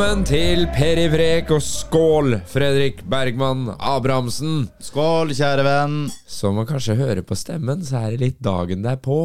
Velkommen til Perivrek og skål, Fredrik Bergman Abrahamsen. Skål, kjære venn. Som man kanskje hører på stemmen, så er det litt dagen derpå.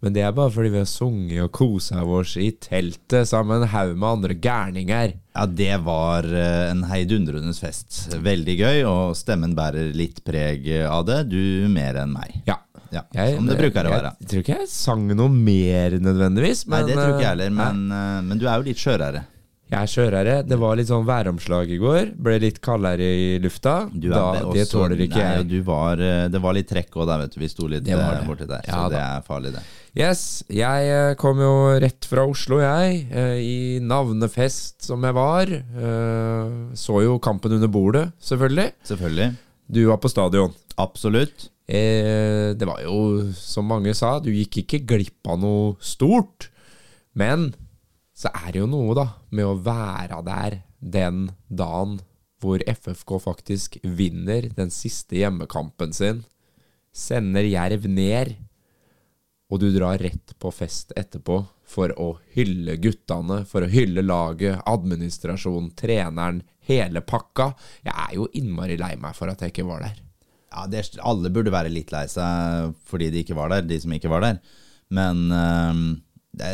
Men det er bare fordi vi har sunget og kosa oss i teltet sammen med en haug med andre gærninger. Ja, det var eh, en heidundrende fest. Veldig gøy, og stemmen bærer litt preg av det. Du mer enn meg. Ja. Ja, Jeg, Som det bruker å være. Jeg tror ikke jeg sang noe mer nødvendigvis. Nei, det tror ikke jeg heller, eh, men, eh, men du er jo litt skjørere. Jeg er skjørere. Det var litt sånn væromslag i går. Ble litt kaldere i lufta. Du er da, det også- tåler ikke nei, jeg. Du var, eh, det var litt trekk òg der, vet du. Vi sto litt Det eh, det. borti der. Ja, så det er farlig, det. Yes, jeg eh, kom jo rett fra Oslo, jeg. I navnefest som jeg var. Så jo kampen under bordet, selvfølgelig. Selvfølgelig. Du var på stadion. Absolutt. Det var jo, som mange sa, du gikk ikke glipp av noe stort. Men så er det jo noe, da, med å være der den dagen hvor FFK faktisk vinner den siste hjemmekampen sin, sender Jerv ned, og du drar rett på fest etterpå for å hylle guttene, for å hylle laget, administrasjonen, treneren, hele pakka. Jeg er jo innmari lei meg for at jeg ikke var der. Ja, det, Alle burde være litt lei seg fordi de ikke var der, de som ikke var der. Men er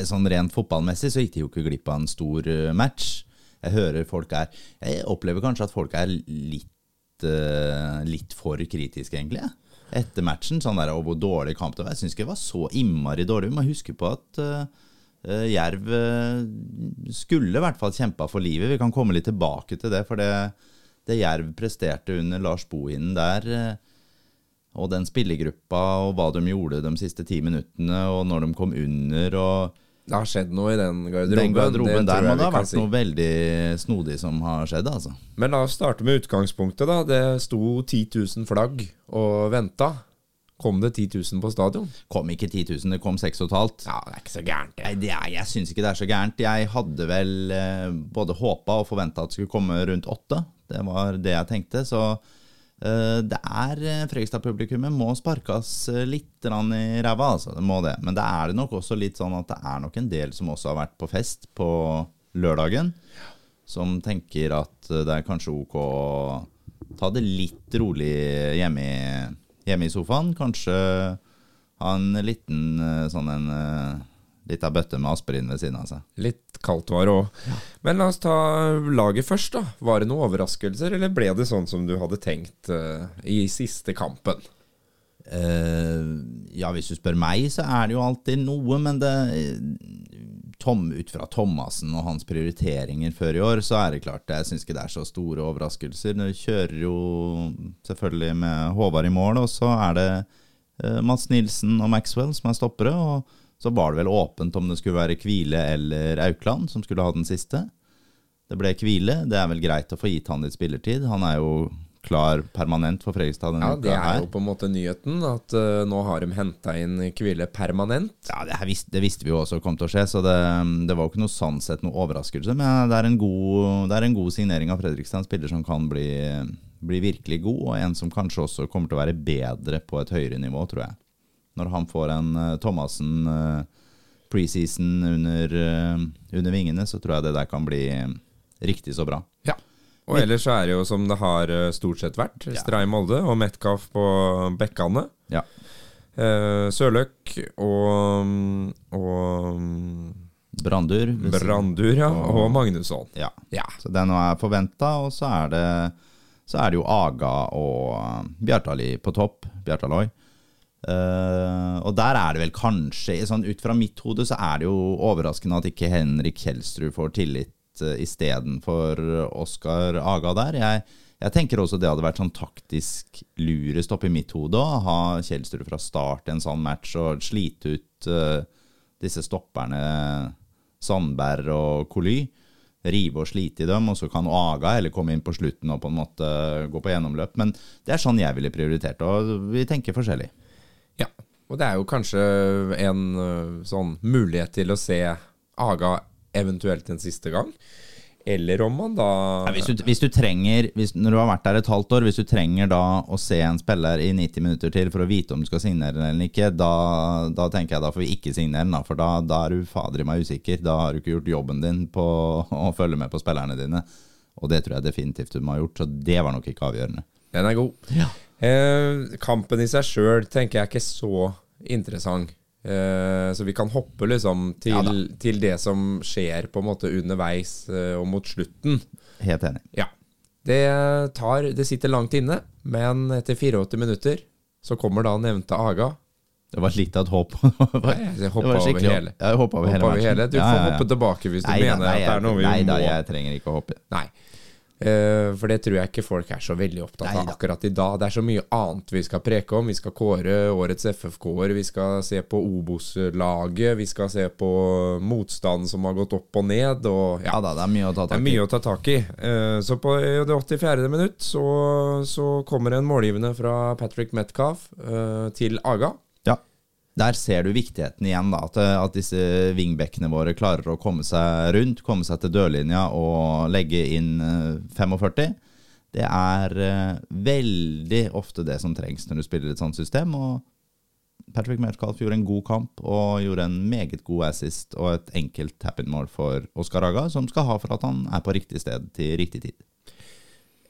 sånn rent fotballmessig så gikk de jo ikke glipp av en stor eh, match. Jeg hører folk er Jeg opplever kanskje at folk er litt, eh, litt for kritiske, egentlig. Etter matchen. Sånn der, og hvor dårlig kamp det var. Jeg syns ikke det var så innmari dårlig. Vi må huske på at eh, Jerv skulle i hvert fall kjempa for livet. Vi kan komme litt tilbake til det. For det, det Jerv presterte under Lars Bohinen der, og den spillergruppa, og hva de gjorde de siste ti minuttene, og når de kom under, og Det har skjedd noe i den garderoben. den garderoben der må det vi ha vært si. noe veldig snodig som har skjedd, altså. Men la oss starte med utgangspunktet, da. Det sto 10 000 flagg og venta. Kom det 10 000 på stadion? Kom ikke 10 000, det kom 6500. Ja, det er ikke så gærent, det. Nei, det er, jeg syns ikke det er så gærent. Jeg hadde vel eh, både håpa og forventa at det skulle komme rundt åtte. Det var det jeg tenkte. Så det er eh, Fredrikstad-publikummet må sparkes eh, litt i ræva, altså. Det må det. Men det er det nok også litt sånn at det er nok en del som også har vært på fest på lørdagen, som tenker at eh, det er kanskje ok å ta det litt rolig hjemme i, hjemme i sofaen. Kanskje ha en liten eh, sånn en eh, lita bøtte med aspirin ved siden av seg. Litt kaldt var det òg. Men la oss ta laget først, da. Var det noen overraskelser, eller ble det sånn som du hadde tenkt uh, i siste kampen? Uh, ja, hvis du spør meg, så er det jo alltid noe, men det Tom, ut fra Thomassen og hans prioriteringer før i år, så er det klart Jeg syns ikke det er så store overraskelser. Du kjører jo selvfølgelig med Håvard i mål, og så er det eh, Mats Nilsen og Maxwell som er stoppere. Og så var det vel åpent om det skulle være Kvile eller Aukland som skulle ha den siste. Det ble Kvile. Det er vel greit å få gitt han litt spillertid. Han er jo klar permanent for Fredrikstad denne Ja, Det er her. jo på en måte nyheten, at uh, nå har de henta inn Kvile permanent. Ja, det, her visste, det visste vi jo også kom til å skje, så det, det var jo ikke noe sånn sett noe overraskelse. Men det er en god, det er en god signering av Fredrikstad. En spiller som kan bli, bli virkelig god, og en som kanskje også kommer til å være bedre på et høyere nivå, tror jeg. Når han får en uh, Thomassen uh, preseason under, uh, under vingene, så tror jeg det der kan bli riktig så bra. Ja. Og ellers så er det jo som det har stort sett vært. Stray Molde og Metcalf på bekkene. Ja. Uh, Sørløk og, og Brandur. Brandur, ja. Og Magnusson. Ja. Ja. Så det nå er forventa, og så er det så er det jo Aga og Bjartali på topp. Bjartaloi. Eh, og der er det vel kanskje sånn Ut fra mitt hode så er det jo overraskende at ikke Henrik Kjelstrud får tillit uh, istedenfor Oskar Aga der. Jeg, jeg tenker også det hadde vært sånn taktisk lurest oppi mitt hode å ha Kjelstrud fra start i en sånn match og slite ut uh, disse stopperne Sandberg og Coly. Rive og slite i dem, og så kan Aga eller komme inn på slutten og på en måte gå på gjennomløp. Men det er sånn jeg ville prioritert, og vi tenker forskjellig. Ja, og det er jo kanskje en sånn mulighet til å se Aga eventuelt en siste gang. Eller om man da Ja, hvis, du, hvis du trenger hvis, Når du har vært der et halvt år, hvis du trenger da å se en spiller i 90 minutter til for å vite om du skal signere den eller ikke, da, da tenker jeg da får vi ikke signere den, for da, da er du fader i meg usikker. Da har du ikke gjort jobben din på å følge med på spillerne dine. Og det tror jeg definitivt du må ha gjort, så det var nok ikke avgjørende. Den er god. Eh, kampen i seg sjøl tenker jeg er ikke så interessant. Eh, så vi kan hoppe liksom til, Ja til det som skjer på en måte underveis eh, og mot slutten. Helt enig. Ja. Det, tar, det sitter langt inne, men etter 84 minutter så kommer da nevnte Aga. Det var litt av et håp. Nei, jeg hoppa over hele. Jeg hoppet over Hoppa over hele. Du får ja, ja. hoppe tilbake hvis du Nei mener nei, at det er noe vi nei, da, jeg trenger ikke å hoppe. Nei. Eh, for det tror jeg ikke folk er så veldig opptatt av akkurat i dag. Det er så mye annet vi skal preke om. Vi skal kåre årets FFK-er, vi skal se på Obos-laget, vi skal se på motstanden som har gått opp og ned. Og, ja, Ja da, det er mye å ta tak i. det er mye å ta tak i. Eh, Så på det 84. minutt så, så kommer en målgivende fra Patrick Metcalf eh, til Aga. Der ser du viktigheten igjen, da. At, eh, at disse wingbackene våre klarer å komme seg rundt, komme seg til dørlinja og legge inn eh, 45. Det er eh, veldig ofte det som trengs når du spiller et sånt system. Og Patrick Metcalf gjorde en god kamp og gjorde en meget god assist og et enkelt tap-in-mål for Oscar Aga, som skal ha for at han er på riktig sted til riktig tid.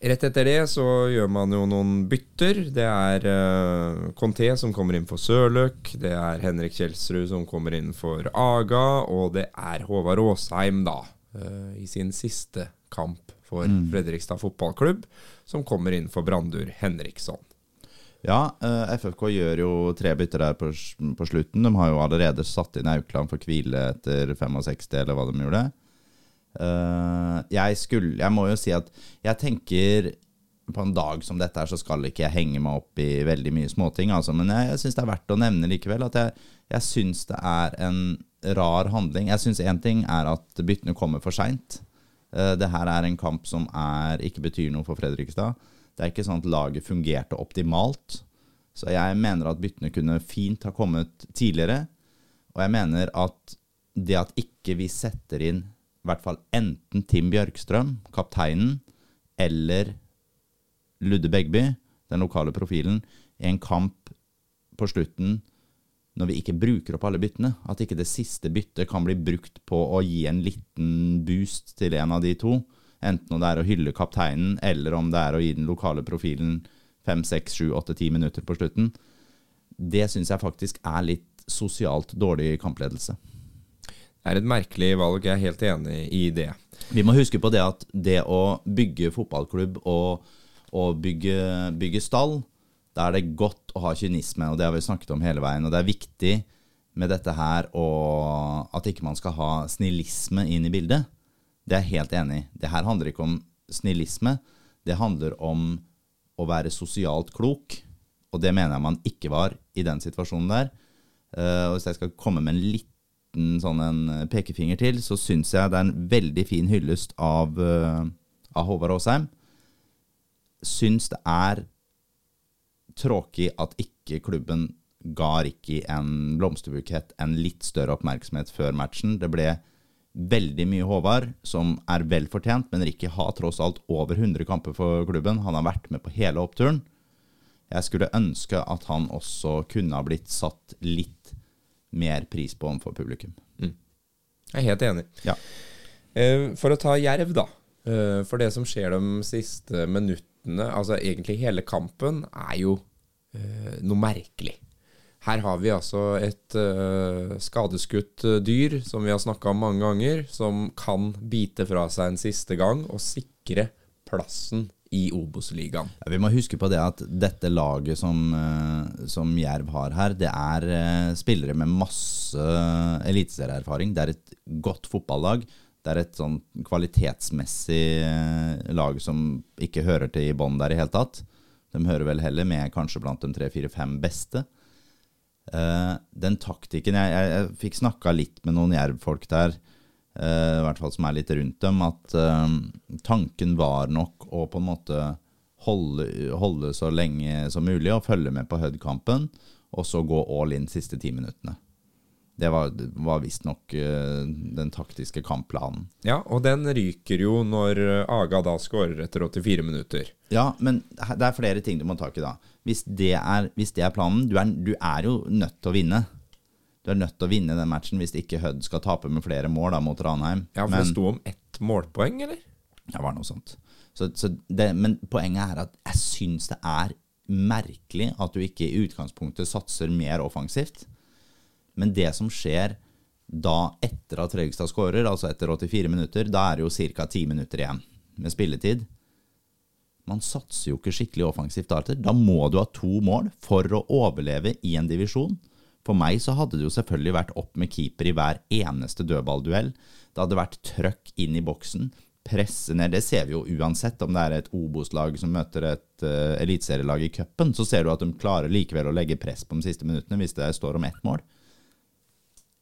Rett etter det så gjør man jo noen bytter. Det er uh, Conté som kommer inn for Sørløk. Det er Henrik Kjelsrud som kommer inn for Aga. Og det er Håvard Aasheim, da, uh, i sin siste kamp for Fredrikstad fotballklubb, som kommer inn for Brandur Henriksson. Ja, eh, FFK gjør jo tre bytter der på, på slutten. De har jo allerede satt inn Aukland for hvile etter 65, eller hva de gjorde. Eh, jeg skulle Jeg må jo si at jeg tenker på en dag som dette her, så skal ikke jeg henge meg opp i veldig mye småting, altså. Men jeg, jeg syns det er verdt å nevne likevel at jeg, jeg syns det er en rar handling. Jeg syns én ting er at byttene kommer for seint. Uh, det her er en kamp som er, ikke betyr noe for Fredrikstad. Det er ikke sånn at laget fungerte optimalt. Så jeg mener at byttene kunne fint ha kommet tidligere. Og jeg mener at det at ikke vi setter inn i hvert fall enten Tim Bjørkstrøm, kapteinen, eller Ludde Begby, den lokale profilen, i en kamp på slutten når vi ikke bruker opp alle byttene. At ikke det siste byttet kan bli brukt på å gi en liten boost til en av de to. Enten om det er å hylle kapteinen, eller om det er å gi den lokale profilen fem, seks, sju, åtte, ti minutter på slutten. Det syns jeg faktisk er litt sosialt dårlig kampledelse. Er et merkelig valg, jeg er helt enig i det. Vi må huske på det at det å bygge fotballklubb og, og bygge, bygge stall, da er det godt å ha kynisme, og det har vi snakket om hele veien. Og det er viktig med dette her og at ikke man skal ha snillisme inn i bildet. Det er jeg helt enig i. Det her handler ikke om snillisme. Det handler om å være sosialt klok, og det mener jeg man ikke var i den situasjonen der. Uh, hvis jeg skal komme med en liten sånn en pekefinger til, så syns jeg det er en veldig fin hyllest av, eh, av Håvard Aasheim. Syns det er tråkig at ikke klubben ga Ricky en blomsterbukett, en litt større oppmerksomhet før matchen. Det ble veldig mye Håvard, som er vel fortjent, men Ricky har tross alt over 100 kamper for klubben. Han har vært med på hele oppturen. Jeg skulle ønske at han også kunne ha blitt satt litt mer pris på overfor publikum. Jeg er helt enig. Ja. Eh, For å ta Jerv, da. Eh, For det som skjer de siste minuttene, altså egentlig hele kampen, er jo eh, noe merkelig. Her har vi altså et skadeskutt dyr, som vi har snakka om mange ganger, som kan bite fra seg en siste gang og sikre plassen i Obos-ligaen. Ja, Vi må huske på det at dette laget som, eh, som Jerv har her, det er eh, spillere med masse eliteserieerfaring. Det er et godt fotballag. Det er et sånn kvalitetsmessig eh, lag som ikke hører til i bånn der i hele tatt. De hører vel heller med kanskje blant de tre, fire, fem beste. Eh, den taktikken Jeg, jeg, jeg fikk snakka litt med noen Jerv-folk der, eh, i hvert fall som er litt rundt dem, at eh, tanken var nok å på en måte holde, holde så lenge som mulig og følge med på Hud-kampen, og så gå all in siste ti minuttene. Det var, var visstnok uh, den taktiske kampplanen. Ja, og den ryker jo når eh, Aga da skårer etter 84 minutter. Ja, men det er flere ting du må ta tak i da. Hvis det er, hvis det er planen du er, du er, jo nødt til å vinne. Du er nødt til å vinne den matchen hvis ikke Hødd skal tape med flere mål da, mot Ranheim. Ja, for men, det sto om ett målpoeng, eller? Det var noe sånt. Så, så det, men poenget er at jeg syns det er merkelig at du ikke i utgangspunktet satser mer offensivt. Men det som skjer da etter at Fredrikstad skårer, altså etter 84 minutter, da er det jo ca. 10 minutter igjen med spilletid. Man satser jo ikke skikkelig offensivt Arthur. Da må du ha to mål for å overleve i en divisjon. For meg så hadde det jo selvfølgelig vært opp med keeper i hver eneste dødballduell. Det hadde vært trøkk inn i boksen, presse ned. Det ser vi jo uansett om det er et Obos-lag som møter et uh, eliteserielag i cupen. Så ser du at de klarer likevel å legge press på de siste minuttene hvis det står om ett mål.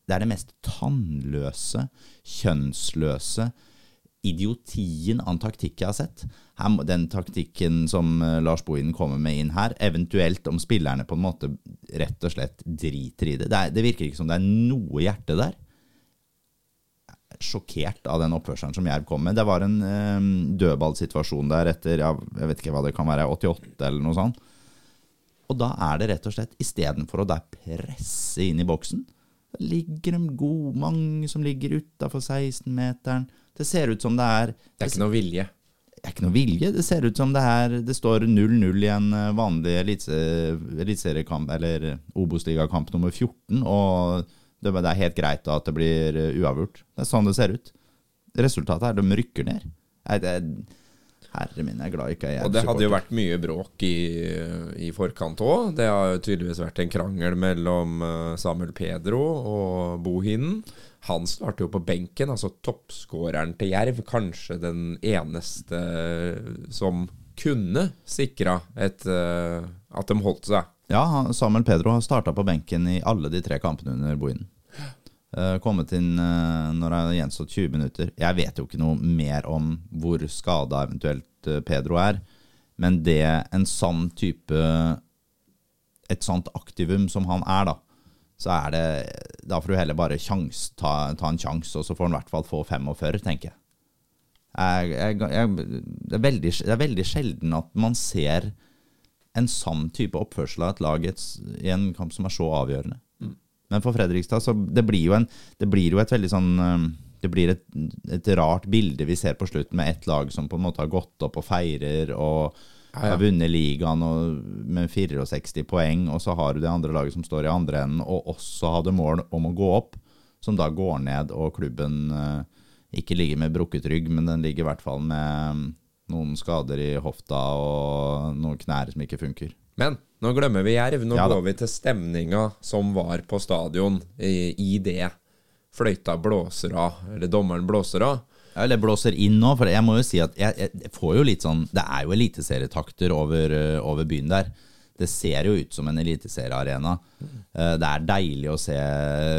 Det er det mest tannløse, kjønnsløse, idiotien av taktikk jeg har sett. Her, den taktikken som uh, Lars Bohinen kommer med inn her, eventuelt om spillerne på en måte rett og slett driter i det. Det, er, det virker ikke som det er noe hjerte der. Sjokkert av den oppførselen som Jerv kom med. Det var en eh, dødballsituasjon der etter ja, jeg vet ikke hva det kan være, 88 eller noe sånt. Og da er det rett og slett, istedenfor å der presse inn i boksen, ligger de gode, mange som ligger utafor 16-meteren. Det ser ut som det er Det er ikke noe vilje. Det er ikke noe vilje. Det ser ut som det er Det står 0-0 i en eh, vanlig eliteseriekamp, eller Obos-ligakamp nummer 14, og det er helt greit at det blir eh, uavgjort. Det er sånn det ser ut. Resultatet er de rykker ned. Jeg, det er Herre min, jeg er glad ikke jeg er Og det hadde jo vært mye bråk i, i forkant òg. Det har jo tydeligvis vært en krangel mellom eh, Samuel Pedro og Bohinen. Han starter jo på benken, altså toppskåreren til Jerv. Kanskje den eneste som kunne sikra eh, at de holdt seg. Ja, Samuel Pedro har starta på benken i alle de tre kampene under Bohinen. Uh, kommet inn uh, når det har gjenstått 20 minutter. Jeg vet jo ikke noe mer om hvor skada eventuelt uh, Pedro er, men det en sånn type Et sånt aktivum som han er, da, så er det Da får du heller bare sjans, ta, ta en sjanse, og så får han i hvert fall få 45, tenker jeg. Jeg, jeg, jeg, det, er veldig, det, er veldig, sjelden at man ser en sånn type oppførsel av et lag i en kamp som er så avgjørende. Men for Fredrikstad så det blir jo, en, det blir jo et veldig sånn Det blir et, et, rart bilde vi ser på slutten med ett lag som på en måte har gått opp og feirer og ja, ja. har vunnet ligaen med 64 poeng, og så har du det andre laget som står i andre enden og også hadde mål om å gå opp, som da går ned, og klubben uh, ikke ligger med brukket rygg, men den ligger i hvert fall med noen skader i hofta og noen knær som ikke funker. Men nå glemmer vi Jerv. Nå ja, går vi til stemninga som var på stadion i, i det fløyta blåser av, eller dommeren blåser av. Ja, eller blåser inn nå, for jeg må jo si at jeg, jeg får jo litt sånn Det er jo eliteserietakter over, over byen der. Det ser jo ut som en eliteseriearena. Eh, det er deilig å se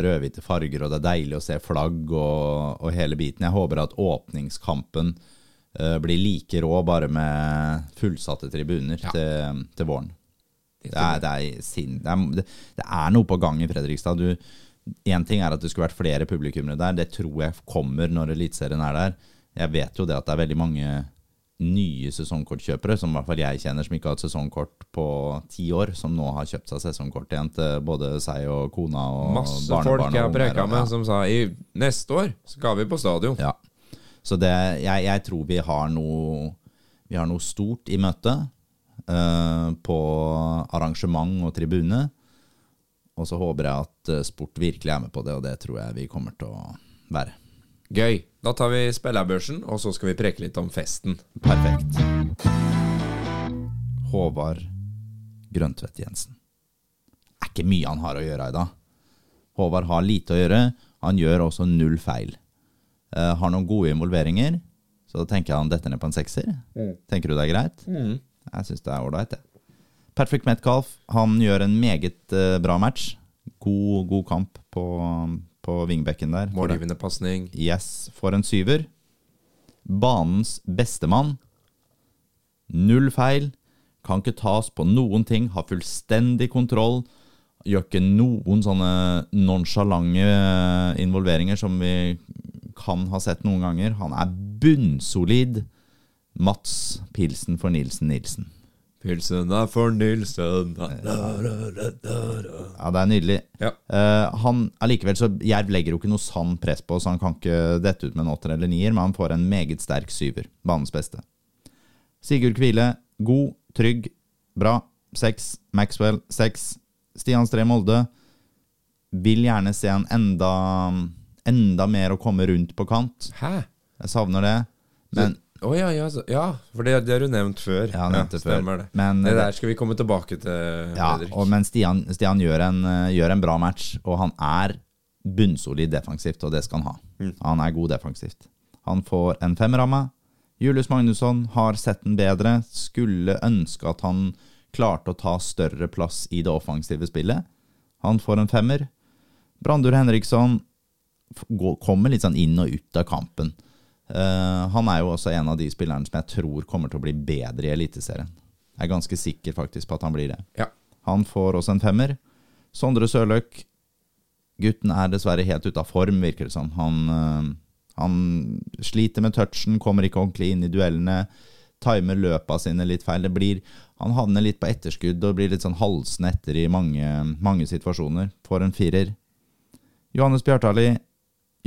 rødhvite farger, og det er deilig å se flagg og, og hele biten. Jeg håper at åpningskampen blir like rå, bare med fullsatte tribuner ja. til, til våren. Det er, det, er sin, det, er, det er, noe på gang i Fredrikstad. Én ting er at det skulle vært flere publikummere der. Det tror jeg kommer når Eliteserien er der. Jeg vet jo det at det er veldig mange nye sesongkortkjøpere, som i hvert fall jeg kjenner, som ikke har hatt sesongkort på ti år, som nå har kjøpt seg sesongkort igjen til både seg og kona og Masse folk jeg har preka med, ja. som sa i neste år skal vi på stadion. Ja. Så det, jeg, jeg tror vi har noe Vi har noe stort i møte. uh, på arrangement og tribune. Og så håper jeg at eh, sport virkelig er med på det, og det tror jeg vi kommer til å være. Gøy. Da tar vi spillerbørsen, og så skal vi preke litt om festen. Perfekt. Håvard Grøntvedt Jensen. Det er ikke mye han har å gjøre i dag. Håvard har lite å gjøre. Han gjør også null feil. Uh, har noen gode involveringer, så tenker jeg han detter ned på en sekser. Mm. Tenker du det er greit? Mm. Jeg syns det er ålreit, det. Patrick Metcalf han gjør en meget uh, bra match. God, god kamp på, på vingbekken der. Målgivende pasning. Yes, for en syver. Banens bestemann. Null feil. Kan ikke tas på noen ting. Har fullstendig kontroll. Gjør ikke noen sånne nonsjalante eh, involveringer som vi kan ha sett noen ganger. Han er bunnsolid. Mats Pilsen for Nilsen Nilsen. Pilsen er for Nilsen Ja, det er nydelig. Ja. Uh, han, allikevel så Jerv legger jo ikke noe sann press på, så han kan ikke dette ut med en åtter eller nier, men han får en meget sterk syver. Banens beste. Sigurd Kvile, god, trygg, bra. Seks. Maxwell, seks. Stian Stree Molde vil gjerne se en enda, enda mer å komme rundt på kant. Hæ? Jeg savner det. Men Å ja, ja, ja, for det, det har du nevnt før. Ja, nevnt det ja, stemmer det. Men- det der skal vi komme tilbake til, Ja, Fredrik. og, men Stian, Stian gjør, en, eh, gjør en bra match, og han er bunnsolid defensivt, og det skal han ha. Mm. Han er god defensivt. Han får en femmer av meg. Julius Magnusson har sett den bedre. Skulle ønske at han klarte å ta større plass i det offensive spillet. Han får en femmer. Brandur Henriksson går- kommer litt sånn inn og ut av kampen. Uh, han er jo også en av de spillerne som jeg tror kommer til å bli bedre i Eliteserien. Jeg er ganske sikker faktisk på at han blir det. Ja. Han får også en femmer. Sondre Sørløk. Gutten er dessverre helt ute av form, virker det som. Han, uh, han sliter med touchen, kommer ikke ordentlig inn i duellene. Timer løpa sine litt feil. Det blir, han havner litt på etterskudd og blir litt sånn halsende etter i mange, mange situasjoner. Får en firer. Johannes Bjartali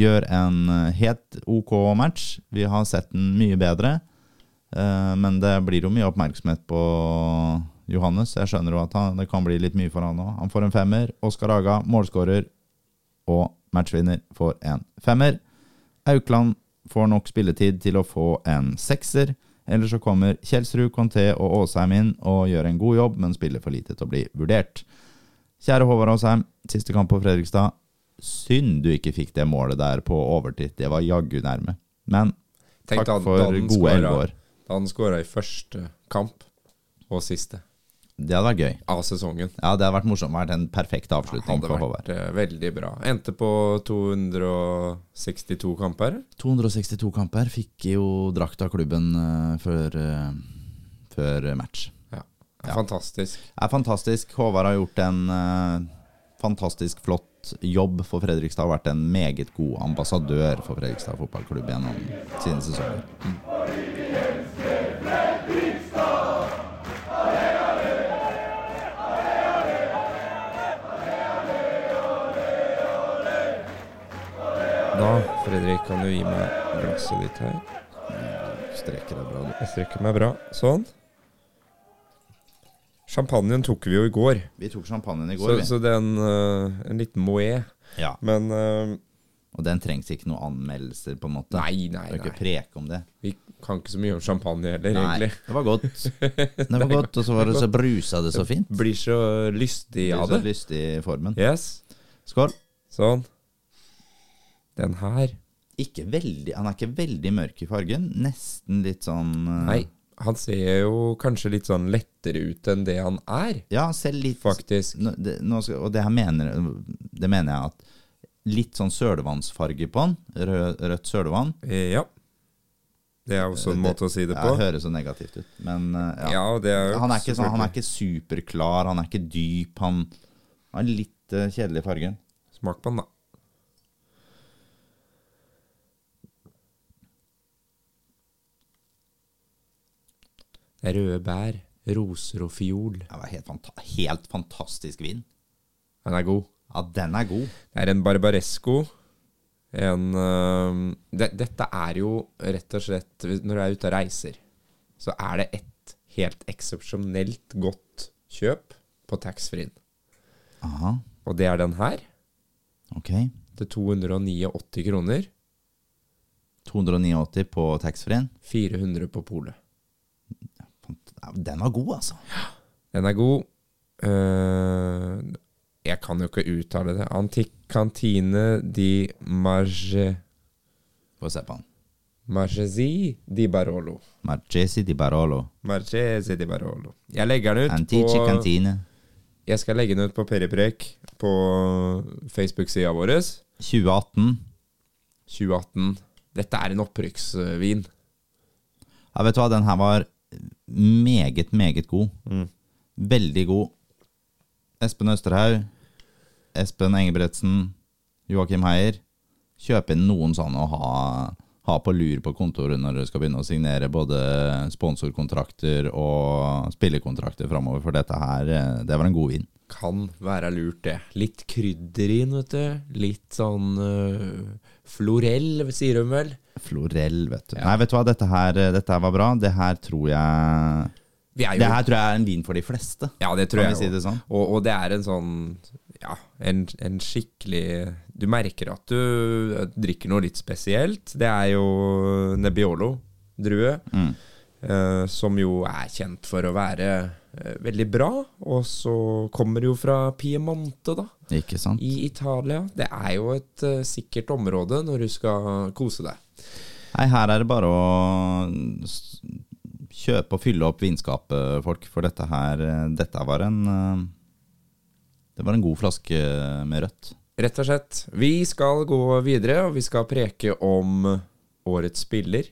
gjør en øh, helt ok match. Vi har sett den mye bedre. Eh, Men det blir jo mye oppmerksomhet på Johannes. Jeg skjønner jo at han, det kan bli litt mye for han òg. Han får en femmer. Oskar Aga, målskårer og matchvinner, får en femmer. Aukland får nok spilletid til å få en sekser. Eller så kommer Kjelsrud, Conté og Aasheim inn og gjør en god jobb, men spiller for lite til å bli vurdert. Kjære Håvard Aasheim, siste kamp på Fredrikstad. Synd du ikke fikk det målet der på overtid. Det var jaggu nærme. Men Tenk takk for gode elleve år. Da han skåra i første kamp og siste Det hadde vært gøy. av sesongen. Ja, det hadde vært morsomt. Vært en perfekt avslutning Hadde for vært eh, veldig bra. Endte på 262 kamper. 262 kamper. Fikk jo drakt av klubben eh, før, eh, før match. Ja. Ja. Fantastisk. Er fantastisk. Håvard har gjort en fantastisk flott jobb for Fredrikstad. Har vært en meget god ambassadør for Fredrikstad fotballklubb gjennom sine sesonger. Da, Fredrik, kan du gi meg glasset ditt her. Streker deg bra, du. Jeg strekker meg bra. Sånn. Champagnen tok vi jo i går, Vi tok champagnen i så, går, vi. så det er en, uh, en liten moët. Ja. Men uh, Og den trengs ikke noen anmeldelser, på en måte. nei, nei, kan ikke nei. preke om det. Vi kan ikke så mye om champagne heller, Nei, egentlig. det var godt. Det var godt, og så var det så brusa det så fint. Blir så lystig av Det Blir så lystig i formen. Yes. Skål. Sånn. Den her Ikke veldig, han er ikke veldig mørk i fargen. Nesten litt sånn uh, Nei, han ser jo kanskje litt sånn lettere ut enn det han er, Ja, han ser litt faktisk. nå, det, nå skal, Og det mener, det mener jeg at Litt sånn sølevannsfarge på han. Rød, rødt sølevann. Ja. Det er også en måte å si det på. Det høres så negativt ut, men eh, ja. Ja, det er jo Han er ikke, sånn, han er ikke superklar, han er ikke dyp. Han, har litt uh, kjedelig farge. Smak på den, da. Røde bær, roser og fiol. Det var helt, fanta helt fantastisk vin. Den er god. Ja, den er god. Det er en barbaresco. En øhm, det, Dette er jo rett og slett Når du er ute og reiser, så er det et helt eksepsjonelt godt kjøp på taxfree-en. Aha, Og det er den her. ok. Til 289 kroner. 289 på taxfree-en. 400 på polet. Den var god, altså. Den er god. Uh, jeg kan jo ikke uttale det. Antikk kantine di Marge, Få se på den. Marchesi di Barolo. Marchesi di Barolo. Marchesi di Barolo. Jeg legger den ut Antici på kantine. Jeg skal legge den ut på Periprek på Facebook-sida vår. 2018. 2018. Dette er en opprykksvin. Ja, vet du hva, den her var meget, meget god. Mm. Veldig god. Espen Østerhaug, Espen Engebretsen, Joakim Heier. Kjøp inn noen sånne og ha, ha på lur på kontoret når dere skal begynne å signere både sponsorkontrakter og spillekontrakter framover, for dette her, eh, det var en god vin. Kan være lurt, det. Litt krydder inn, vet du. Litt sånn uh, florell, sier de vel. Florell, vet du. Nei, vet du hva, dette her, dette her var bra. Det her tror jeg jo Det her tror jeg er en vin for de fleste. Ja, det tror Kan jeg si det sånn? Og, og det er en sånn Ja, en, en skikkelig Du merker at du drikker noe litt spesielt. Det er jo Nebbiolo-drue. Mm. uh, som jo er kjent for å være eh, veldig bra. Og så kommer det jo fra Piemonte, da. Ikke sant? I Italia. Det er jo et uh, sikkert område når du skal kose deg. Nei, her er det bare å kjøpe og fylle opp vinskapet, folk. For dette her eh, Dette var en eh, Det var en god flaske med rødt. Rett og slett. Vi skal gå videre, og vi skal preke om årets spiller.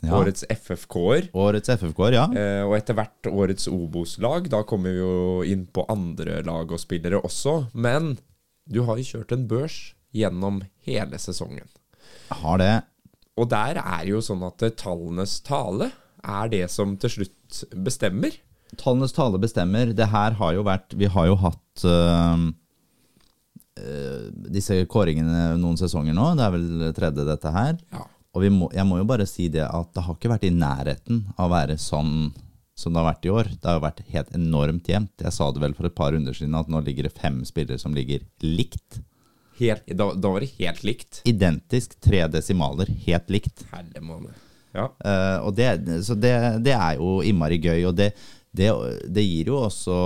Ja. Årets FFK-er. Årets FFK-er, ja. Eh, og etter hvert årets Obos-lag. Da kommer vi jo inn på andre lag og spillere også. Men du har jo kjørt en børs gjennom hele sesongen. Jeg Har det. Og der er jo sånn at eh, tallenes tale er det som til slutt bestemmer. Tallenes tale bestemmer. Det her har jo vært Vi har jo hatt øh, øh, disse kåringene noen sesonger nå. Det er vel tredje, dette her. Ja. Og vi må, jeg må jo bare si det at det har ikke vært i nærheten av å være sånn som det har vært i år. Det har jo vært helt enormt jevnt. Jeg sa det vel for et par runder siden at nå ligger det fem spillere som ligger likt. Helt, da, da var det helt likt. Identisk, tre desimaler, helt likt. Herre måned. Ja. Uh, og det, så det, det er jo innmari gøy. Og det, det, det gir jo også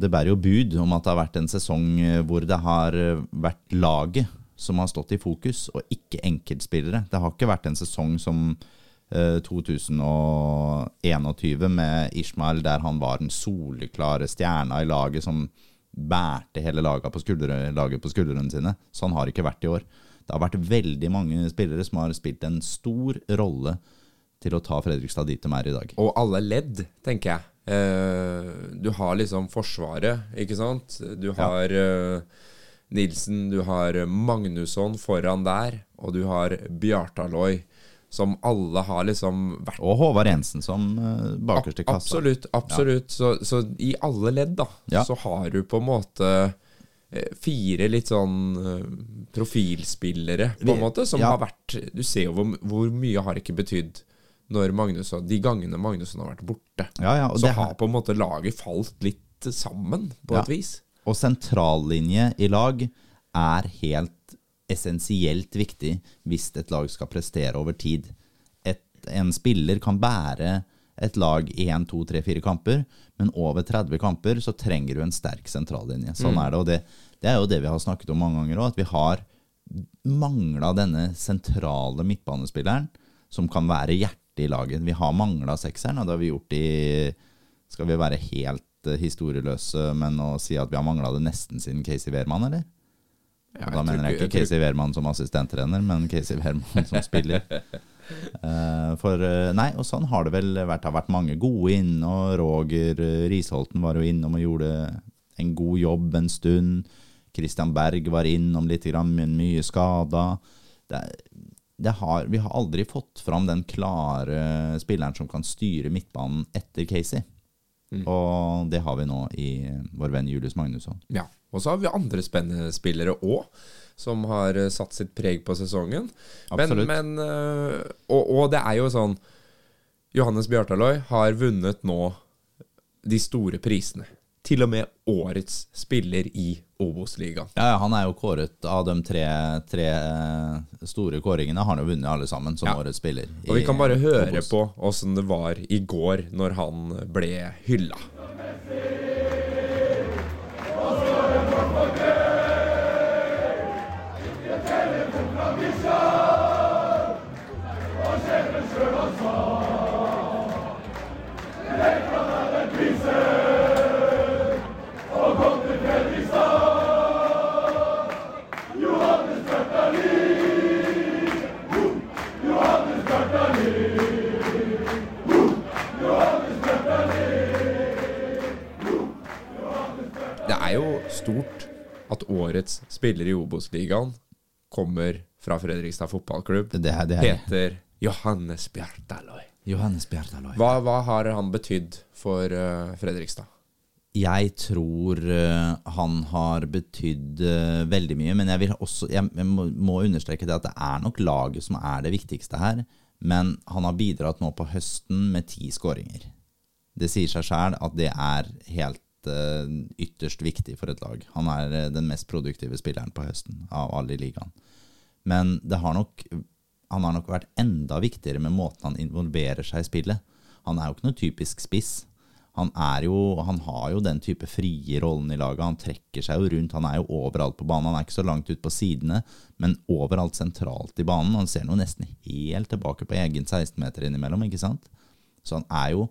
Det bærer jo bud om at det har vært en sesong hvor det har vært laget som har stått i fokus, og ikke enkeltspillere. Det har ikke vært en sesong som eh, 2021 med Ishmael, der han var den soleklare stjerna i laget som bærte hele laget på, skuldre, laget på skuldrene sine. Sånn har det ikke vært i år. Det har vært veldig mange spillere som har spilt en stor rolle til å ta Fredrikstad dit de er i dag. Og alle ledd, tenker jeg. Eh, du har liksom Forsvaret, ikke sant? Du har eh, Nilsen, du har Magnusson foran der, og du har Bjartaloi, som alle har liksom vært Og Håvard Jensen som bakerste bakerst i kassa. Absolutt. absolutt så, så i alle ledd, da, Ja. så har du på en måte eh, fire litt sånn eh, profilspillere, på en måte, som ja. har vært Du ser jo hvor, hvor mye har ikke betydd når Magnus, de gangene Magnusson har vært borte. Ja, ja, så det har på en måte laget falt litt sammen, på Ja. et vis. Og sentrallinje i lag er helt essensielt viktig hvis et lag skal prestere over tid. Et, en spiller kan bære et lag i 1, 2, 3, 4 kamper, men over 30 kamper så trenger du en sterk sentrallinje. Sånn er det, og det, det er jo det vi har snakket om mange ganger òg, at vi har mangla denne sentrale midtbanespilleren som kan være hjertet i laget. Vi har mangla sekseren, og det har vi gjort i Skal vi være helt eh, historieløse, men å si at vi har mangla det nesten siden Casey Wehrmann, eller? Ja, da mener jeg ikke- ikke jeg Casey Wehrmann som assistenttrener, men Casey Wehrmann som spiller. uh, for uh, Nei, og sånn har det vel vært. Det har vært mange gode inn, og Roger uh, Risholten var jo innom og gjorde en god jobb en stund. Christian Berg var innom litt, grann, men mye skada. Det, det har, vi har aldri fått fram den klare spilleren som kan styre midtbanen etter Casey. Mm. Og det har vi nå i vår venn Julius Magnusson. Ja. Og så har vi andre spennende spillere òg, som har eh, satt sitt preg på sesongen. Men, Absolutt. men eh, og, og det er jo sånn Johannes Bjartaløy har vunnet nå de store prisene. Til og med årets spiller i Obos-ligaen. Ja, han er jo kåret av de tre, tre eh, store kåringene. Han Har jo vunnet alle sammen som Ja. årets spiller. Og vi kan bare høre Obos. på åssen det var i går når han ble hylla. At spiller i Obos-ligaen kommer fra Fredrikstad fotballklubb. Det, er- det er Heter Johannes Bjartaloy. Johannes Bjartaloy. Hva, hva har han betydd for uh, Fredrikstad? Jeg tror uh, han har betydd uh, veldig mye, men jeg vil også Jeg, jeg må, må understreke det at det er nok laget som er det viktigste her. Men han har bidratt nå på høsten med ti skåringer. Det sier seg sjæl at det er helt ytterst viktig for et lag. Han er eh, den mest produktive spilleren på høsten av alle i ligaen. Men har nok, han har nok vært enda viktigere med måten han involverer seg i spillet. Han er jo ikke noe typisk spiss. Han, jo, han har jo den type frie rollen i laget. Han trekker seg jo rundt. Han er jo overalt på banen. Han er ikke så langt ut på sidene, men overalt sentralt i banen. Han ser nå nesten helt tilbake på egen 16-meter innimellom, ikke sant? Så han er jo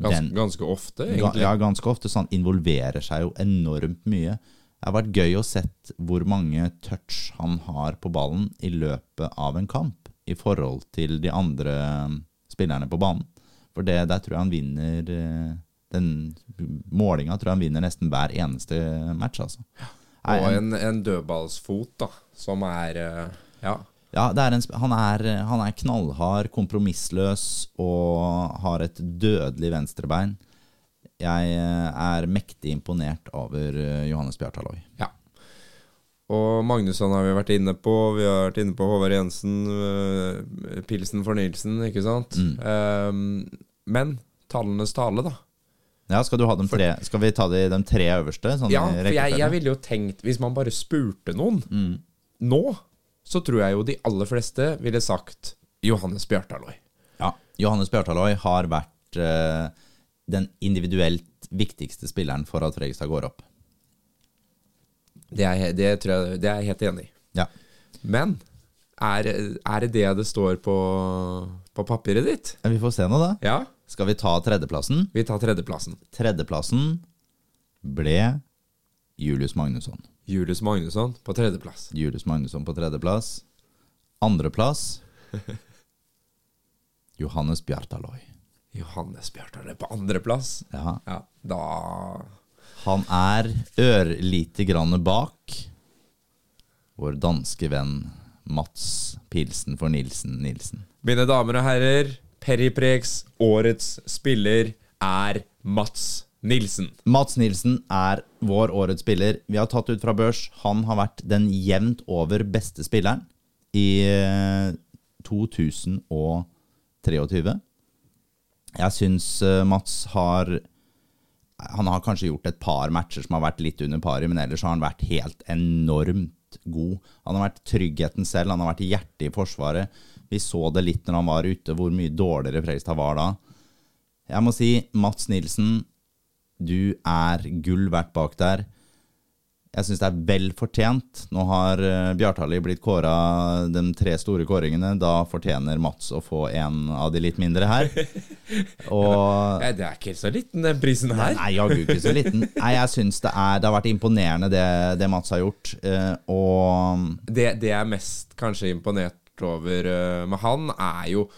Gans, den, ganske ofte, egentlig. Ja, ganske ofte. Så han involverer seg jo enormt mye. Det har vært gøy å sett hvor mange touch han har på ballen i løpet av en kamp, i forhold til de andre um, spillerne på banen. For det, der tror jeg han vinner eh, Den målinga tror jeg han vinner nesten hver eneste match, altså. Og en- en, en dødballsfot, da, som er eh, Ja. Ja, det er en, han, er, han er knallhard, kompromissløs og har et dødelig venstrebein. Jeg eh, er mektig imponert over eh, Johannes Bjartaloi. ja. Og Magnusson har vi vært inne på. Vi har vært inne på Håvard Jensen, eh, Pilsen for Nilsen, ikke sant? Eh, men tallenes tale, da. Ja, skal, du ha dem tre, skal vi ta de, de tre øverste? Sånn Ja, for jeg, jeg ville jo tenkt Hvis man bare spurte noen nå, så tror jeg jo de aller fleste ville sagt Johannes Bjartaloi. Ja, Johannes Bjartaloi har vært eh, den individuelt viktigste spilleren for at Fredrikstad går opp. Det er, det, tror jeg, det er jeg helt enig i. Ja. Men er, er det det det står på, på papiret ditt? Vi får se nå, da. Ja, Skal vi ta tredjeplassen? vi tar tredjeplassen. Tredjeplassen ble Julius Magnusson. Julius Magnusson på tredjeplass. Julius Magnusson på tredjeplass. Andreplass Johannes Bjartaløy. Johannes Bjartaloi på andreplass. Ja. Ja, da Han er ørlite grann bak vår danske venn Mats Pilsen for Nilsen Nilsen. Mine damer og herrer, Periprex, årets spiller, er Mats Nilsen. Mats Nilsen er vår årets spiller. Vi har tatt ut fra børs. Han har vært den jevnt over beste spilleren i eh, 2023. Jeg syns eh, Mats har Han har kanskje gjort et par matcher som har vært litt under paret, men ellers har han vært helt enormt god. Han har vært tryggheten selv, han har vært hjertet i Forsvaret. Vi så det litt når han var ute, hvor mye dårligere Fredrikstad var da. Jeg må si, Mats Nilsen, du er gull verdt bak der. Jeg syns det er vel fortjent. Nå har uh, Bjartali blitt kåra de tre store kåringene. Da fortjener Mats å få en av de litt mindre her. Og ja, det er ikke helt så liten, den prisen her. Nei, jaggu ikke så liten. Nei, jeg syns det, er- det har vært imponerende det, det Mats har gjort. eh, og det, det jeg er mest kanskje imponert over eh, med han, er jo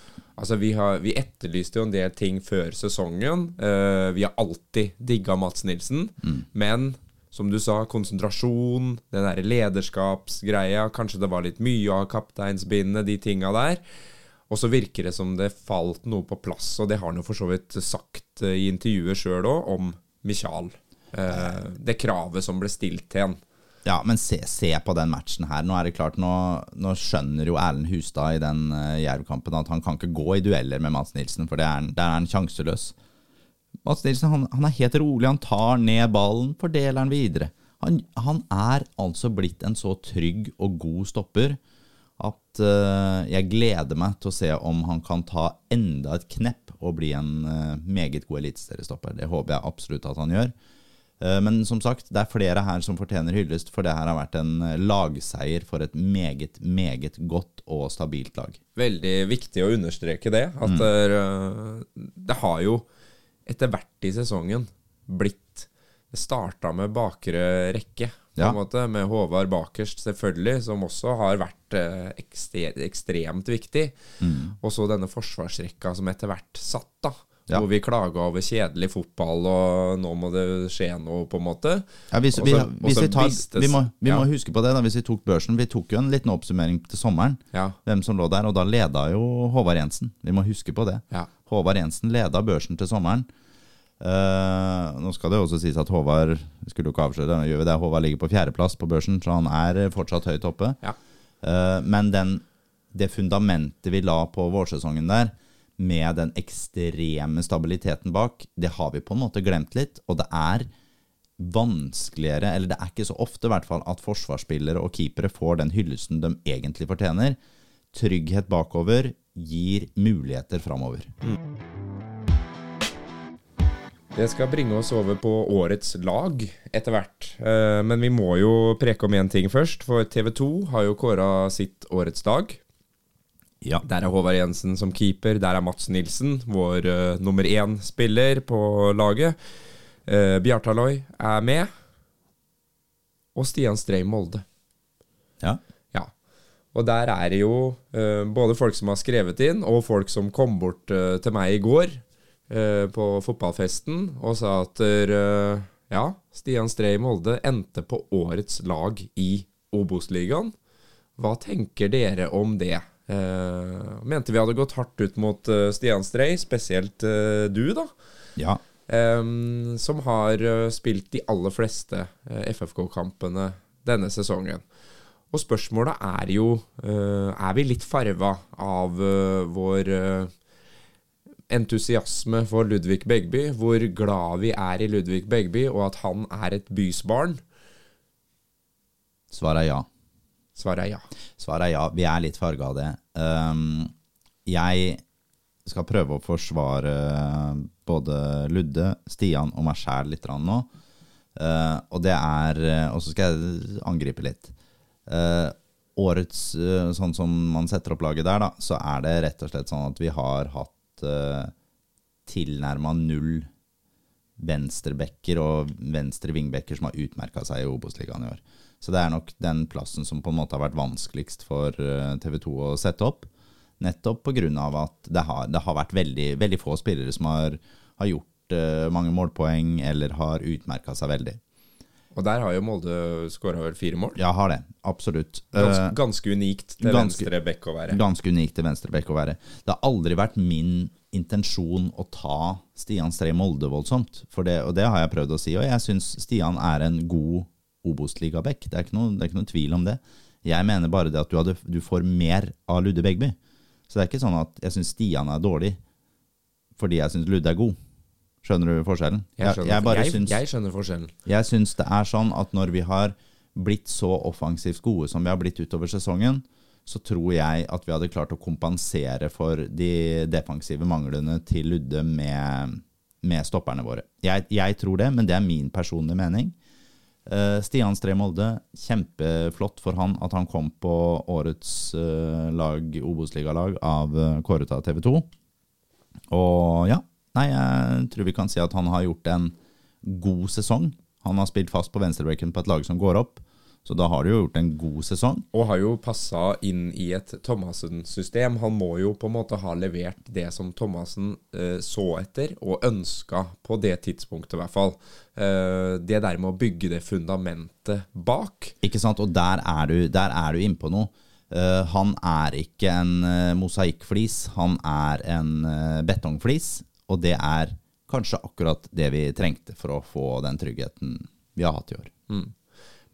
Altså, vi, har, vi etterlyste jo en del ting før sesongen. Uh, vi har alltid digga Mats Nilsen. Men som du sa, konsentrasjon, den derre lederskapsgreia. Kanskje det var litt mye av kapteinsbindet, de tinga der. Og så virker det som det falt noe på plass, og det har han jo for så vidt sagt eh, i intervjuet sjøl òg, om Michael. Uh, det kravet som ble stilt til han. Ja, men se, se på den matchen her. Nå er det klart, nå, nå skjønner jo Erlend Hustad i den uh, Jerv-kampen at han kan ikke gå i dueller med Mats Nilsen, for det er, der er han sjanseløs. Mats Nilsen han, han er helt rolig, han tar ned ballen, fordeler den videre. Han, han er altså blitt en så trygg og god stopper at uh, jeg gleder meg til å se om han kan ta enda et knepp og bli en uh, meget god eliteseriestopper. Det håper jeg absolutt at han gjør. Eh, Men som sagt, det er flere her som fortjener hyllest, for det her har vært en eh, lagseier for et meget, meget godt og stabilt lag. veldig viktig å understreke det. At det, er, det har jo etter hvert i sesongen blitt Det starta med bakre rekke, på Ja. en måte, med Håvard bakerst, selvfølgelig, som også har vært eh, ekstremt viktig. Og så denne forsvarsrekka som etter hvert satt, da. Ja. hvor vi klaga over kjedelig fotball, og nå må det skje noe, på en måte. Ja, hvis, også, vi, hvis vi, tar, vi, må, vi må huske på det da, hvis vi tok børsen. Vi tok jo en liten oppsummering til sommeren, Ja. hvem som lå der, og da leda jo Håvard Jensen. Vi må huske på det. Ja. Håvard Jensen leda børsen til sommeren. Uh, nå skal det jo også sies at Håvard skulle jo ikke avsløre, nå gjør vi det, Håvard ligger på fjerdeplass på børsen, så han er fortsatt høyt oppe. Ja. Uh, men den, det fundamentet vi la på vårsesongen der, med den ekstreme stabiliteten bak, det har vi på en måte glemt litt. Og det er vanskeligere, eller det er ikke så ofte i hvert fall, at forsvarsspillere og keepere får den hyllesten de egentlig fortjener. Trygghet bakover gir muligheter framover. Det skal bringe oss over på årets lag etter hvert. Eh, Men vi må jo preke om én ting først, for TV 2 har jo kåra sitt årets lag. Ja. Der er Håvard Jensen som keeper. Der er Mats Nilsen, vår uh, nummer én-spiller på laget. Uh, Bjartaloy er med. Og Stian Strei Molde. ja. Ja. Og der er det jo uh, både folk som har skrevet inn, og folk som kom bort uh, til meg i går eh, på fotballfesten og sa at eh, ja, Stian Strei Molde endte på årets lag i Obos-ligaen. Hva tenker dere om det? Eh, mente vi hadde gått hardt ut mot eh, Stian Strei, spesielt eh, du, da. ja. Eh, som har uh, spilt de aller fleste uh, FFK-kampene denne sesongen. Og spørsmålet er jo uh, Er vi litt farva av vår entusiasme for Ludvig Begby? Hvor glad vi er i Ludvig Begby, og at han er et bysbarn? Svaret er ja. Svaret er ja. Svaret er ja. Vi er litt farga av det. Um, jeg skal prøve å forsvare både Ludde, Stian og meg sjæl litt nå. Uh, og det er Og så skal jeg angripe litt. Uh, årets uh, Sånn som man setter opp laget der, da, så er det rett og slett sånn at vi har hatt uh, tilnærma null venstrebekker og venstre vingbekker som har utmerka seg i Obos-ligaen i år. Så det er nok den plassen som på en måte har vært vanskeligst for TV 2 å sette opp. Nettopp pga. at det har, det har vært veldig, veldig få spillere som har, har gjort uh, mange målpoeng eller har utmerka seg veldig. Og der har jo Molde skåra vel fire mål. Ja, har det. Absolutt. Ganske, Eh, ganske unikt til ganske- venstre bekk å være. Ganske unikt til venstrebekk å være. Det har aldri vært min intensjon å ta Stian Stree Molde voldsomt. For det, og det har jeg prøvd å si. Og jeg syns Stian er en god Obos-ligabekk. Det, er noe- det er ikke noen tvil om det. Jeg mener bare det at du, hadde, du får mer av Ludde Begby. Så det er ikke sånn at jeg syns Stian er dårlig fordi jeg syns Ludde er god. Skjønner du forskjellen? Jeg skjønner, jeg bare jeg, syns jeg skjønner forskjellen. jeg syns det er sånn at når vi har blitt så offensivt gode som vi har blitt utover sesongen, så tror jeg at vi hadde klart å kompensere for de defensive manglene til Ludde med, med stopperne våre. Jeg tror det, men det er min personlige mening. Eh, Stian Stree Molde, kjempeflott for han at han kom på årets eh, lag, Obos-ligalag av Kåreta kåret av TV 2. Og ja, nei, jeg tror vi kan si at han har gjort en god sesong. Han har spilt fast på venstrebekken på et lag som går opp, så da har de jo gjort en god sesong. Og har jo passa inn i et Thomassen-system. Han må jo på en måte ha levert det som Thomassen eh, så etter, og ønska på det tidspunktet, i hvert fall. Eh, det der med å bygge det fundamentet bak. Ikke sant? Og der er du, der er du innpå noe. Uh, han er ikke en uh, mosaikkflis, han er en uh, betongflis. Og det er kanskje akkurat det vi trengte for å få den tryggheten vi har hatt i år.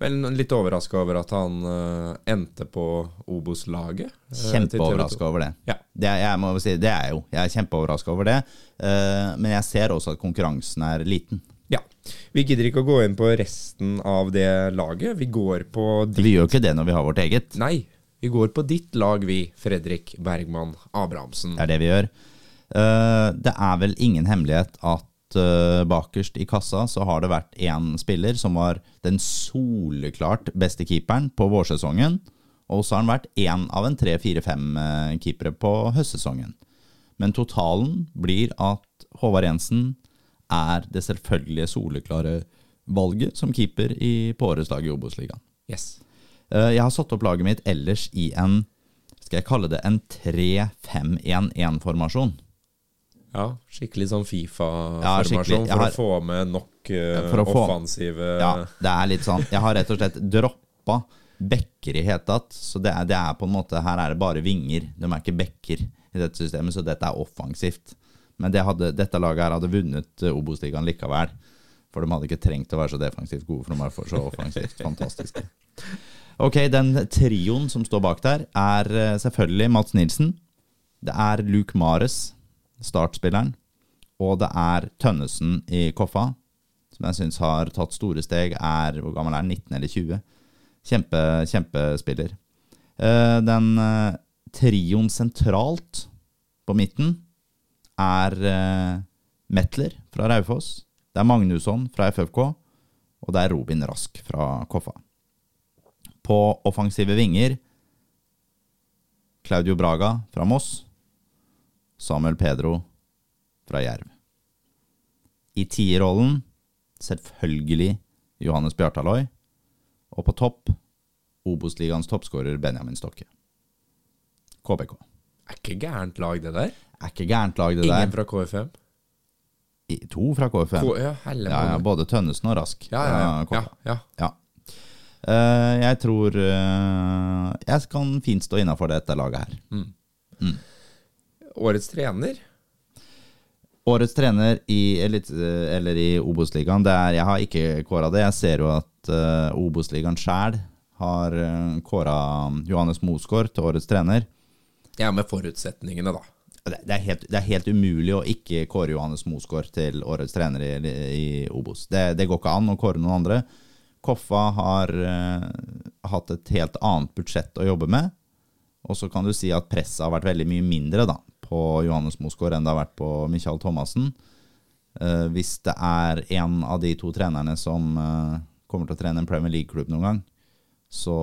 Men litt overraska over at han uh, endte på Obos-laget. eh, TV 2. Kjempeoverraska over det. Ja. Det, jeg si, det er jeg jo. Jeg er kjempeoverraska over det. Uh, men jeg ser også at konkurransen er liten. ja. Vi gidder ikke å gå inn på resten av det laget. Vi går på ditt Vi gjør ikke det når vi har vårt eget. Nei, vi går på ditt lag, vi, Fredrik Bergman Abrahamsen. Det er det vi gjør. Eh, det er vel ingen hemmelighet at eh, bakerst i kassa så har det vært én spiller som var den soleklart beste keeperen på vårsesongen. Og så har han vært én av en tre, fire, fem eh, keepere på høstsesongen. Men totalen blir at Håvard Jensen er det selvfølgelige soleklare valget som keeper i, på årets lag i Obos-ligaen. Yes. Eh, Jeg har satt opp laget mitt ellers i en Skal jeg kalle det en 3-5-1-1-formasjon. Ja, skikkelig sånn Fifa-formasjon skikkelig. For har- å få med nok uh, få- offensive Ja, det er litt sånn Jeg har rett og slett droppa bekker i hele tatt. Så det er, det er på en måte Her er det bare vinger. De er ikke bekker i dette systemet, så dette er offensivt. Men det hadde, dette laget her hadde vunnet eh, Obos-ligaen likevel. For de hadde ikke trengt å være så defensivt gode, for de er så offensivt fantastiske. Ok, den trioen som står bak der, er eh, selvfølgelig Mats Nilsen. Det er Luke Mares, startspilleren. Og det er Tønnesen i Koffa, som jeg syns har tatt store steg. Er hvor gammel er han? 19 eller 20? Kjempe, kjempespiller. Eh, Den eh, trioen sentralt på midten er eh, Metler fra Raufoss. Det er Magnusson fra FFK. Og det er Robin Rask fra Koffa. På offensive vinger Claudio Braga fra Moss. Samuel Pedro fra Jerv. I tierrollen selvfølgelig Johannes Bjartaløy. Og på topp Obos-ligaens toppskårer Benjamin Stokke. KBK. Er ikke gærent lag, det der. Er ikke gærent lag, det Ingen der. fra KFM. I, to fra KFM. K ja, Ja, ja, både Tønnesen og Rask. ja, ja, ja. Eh, jeg tror uh, jeg kan fint stå innafor dette laget her. Årets trener? Årets trener i, elit, eller i Obos-ligaen, det jeg har ikke kåra det. Jeg ser jo at uh, Obos-ligaen sjæl har uh, kåra Johannes Mosgaard til årets trener. Ja, med forutsetningene, da. Det, det, er helt, det er helt umulig å ikke kåre Johannes Mosgaard til årets trener i, i Obos. Det, det går ikke an å kåre noen andre. Koffa har uh, hatt et helt annet budsjett å jobbe med. Og så kan du si at presset har vært veldig mye mindre da, på Johannes Mosgaard enn det har vært på Michael Thomassen. Uh, hvis det er en av de to trenerne som uh, kommer til å trene en Premier League-klubb noen gang, så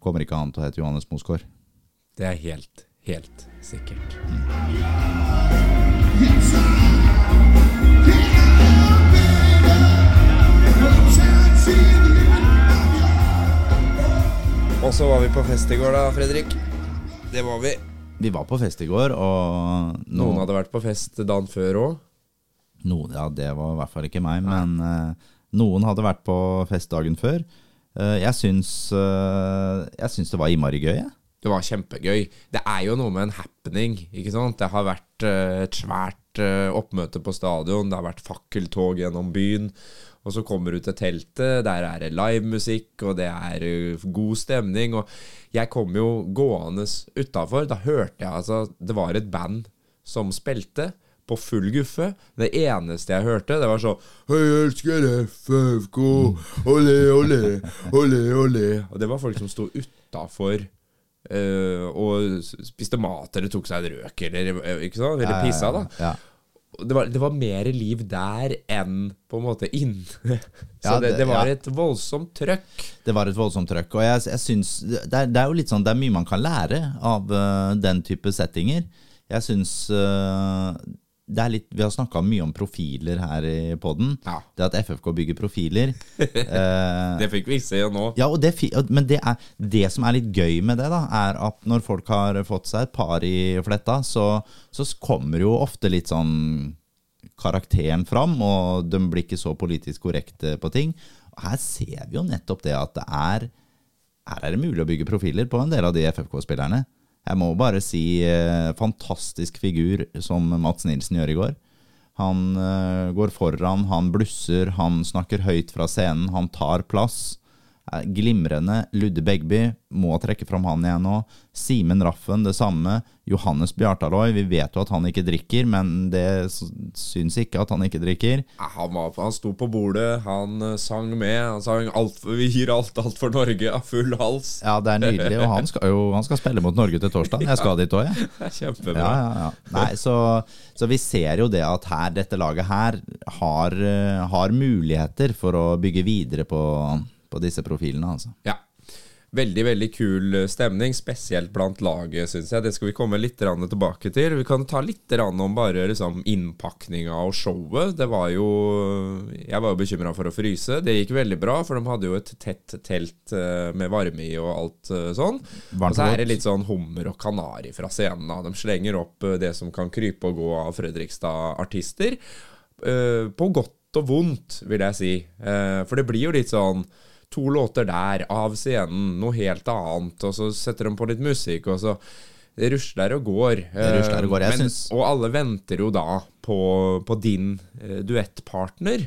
kommer ikke han til å hete Johannes Mosgaard. Det er helt, helt sikkert. Og så var vi på fest i går, da, Fredrik. Det var vi. Vi var på fest i går, og noen, Noen hadde vært på fest dagen før òg. Ja, det var i hvert fall ikke meg, men uh, noen hadde vært på fest dagen før. Uh, jeg, syns, uh, jeg syns det var innmari gøy, jeg. Det var kjempegøy. Det er jo noe med en happening. ikke sant? Det har vært et svært oppmøte på stadion. Det har vært fakkeltog gjennom byen. Og så kommer du til teltet, der er det livemusikk, og det er eh, god stemning. Og jeg kom jo gående utafor. Da hørte jeg altså Det var et band som spilte på full guffe. Det eneste jeg hørte, det var sånn Jeg elsker FFK, olé, olé, olé, olé. Og det var folk som sto utafor. eh, og spiste mat eller tok seg en røk eller eh, ikke sant? Eller pissa, da. Ja. Det var, det var mer liv der enn på en måte inne. Så Ja, det, det- var ja. et voldsomt trøkk. Det var et voldsomt trøkk. Og jeg, jeg synes, det er, det er jo litt sånn Det er mye man kan lære av uh, den type settinger. Jeg syns er litt Vi har snakka mye om profiler her i poden. Ja. Det at FFK bygger profiler. Eh, Det fikk vi se nå. Ja, og det, men det, er, det som er litt gøy med det, da, er at når folk har fått seg et par i fletta, så, så kommer jo ofte litt sånn karakteren fram, og de blir ikke så politisk korrekte på ting. Og her ser vi jo nettopp det at det er Her er det mulig å bygge profiler på en del av de FFK-spillerne. Jeg må bare si eh, fantastisk figur som Mats Nilsen gjør i går. Han eh, går foran, han blusser, han snakker høyt fra scenen, han tar plass. Er Glimrende. Ludde Begby må trekke fram han igjen nå. Simen Raffen det samme. Johannes Bjartaloi, vi vet jo at han ikke drikker, men det syns ikke at han ikke drikker. Han, var, han sto på bordet, han eh, sang med. Han sang alt, 'Vi gir alt, alt for Norge' av full hals. Ja, det er nydelig, og han skal jo han skal spille mot Norge til torsdag. Jeg skal dit òg, jeg. Kjempebra. Ja, ja, ja. Nei, så, så vi ser jo det at her, dette laget her har, eh, har muligheter for å bygge videre på, på disse profilene, altså. Ja. Veldig veldig kul eh, stemning, spesielt blant laget, syns jeg. Det skal vi komme litt tilbake til. Vi kan ta litt om bare liksom, innpakninga og showet. Det var jo Jeg var jo bekymra for å fryse. Det gikk veldig bra, for de hadde jo et tett telt eh, med varme i og alt eh, sånn. Og så er det litt sånn hummer og kanari fra scenen. Da. De slenger opp eh, det som kan krype og gå av Fredrikstad-artister. Eh, på godt og vondt, vil jeg si. Eh, for det blir jo litt sånn to låter der, av scenen, noe helt annet, og så setter de på litt musikk, og så det rusler og går. Det rusler og går, jeg Men- synes. Og alle venter jo da på, på din eh, duettpartner.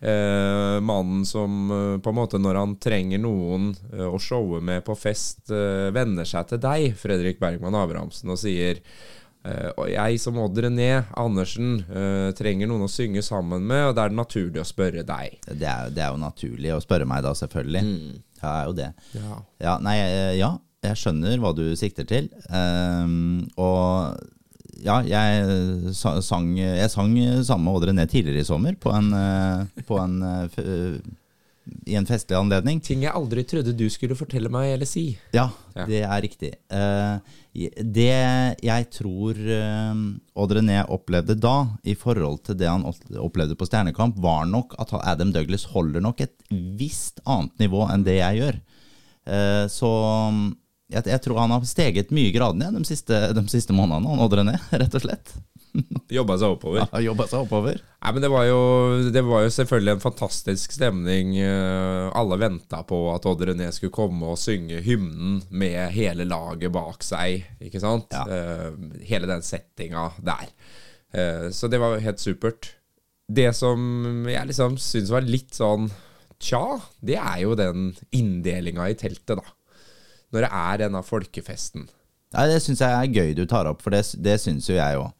Eh, mannen som eh, på en måte når han trenger noen eh, å showe med på fest, eh, venner seg til deg, Fredrik Bergman Abrahamsen, og sier eh, og jeg som Odd René Andersen eh, trenger noen å synge sammen med, og da er det naturlig å spørre deg. Det er, det er jo naturlig å spørre meg da, selvfølgelig. Ja, er jo det. Ja. Ja, nei, eh, ja, jeg skjønner hva du sikter til. Ehm, og ja, jeg sang, jeg sang samme Odd René tidligere i sommer på en, eh, på en, eh, eh, i en festlig anledning. Ting jeg aldri trodde du skulle fortelle meg eller si. Ja, Ja. det er riktig. Eh, det jeg tror eh, Odd René opplevde da, i forhold til det han opplevde på Stjernekamp, var nok at Adam Douglas holder nok et visst annet nivå enn det jeg gjør. Eh, så jeg, tror han har steget mye i gradene de siste, de siste månedene, Odd René, rett og slett. Jobba seg oppover. Ja, jobba seg oppover. Nei, men det var, jo, det var jo selvfølgelig en fantastisk stemning. Eh, Alle venta på at Odd René skulle komme og synge hymnen med hele laget bak seg. Ikke sant? Ja. Eh, Hele den settinga der. Eh, Så det var helt supert. Det som jeg liksom syns var litt sånn tja, det er jo den inndelinga i teltet, da. Når det er denne folkefesten. Nei, Det syns jeg er gøy du tar opp, for det, det syns jo jeg òg.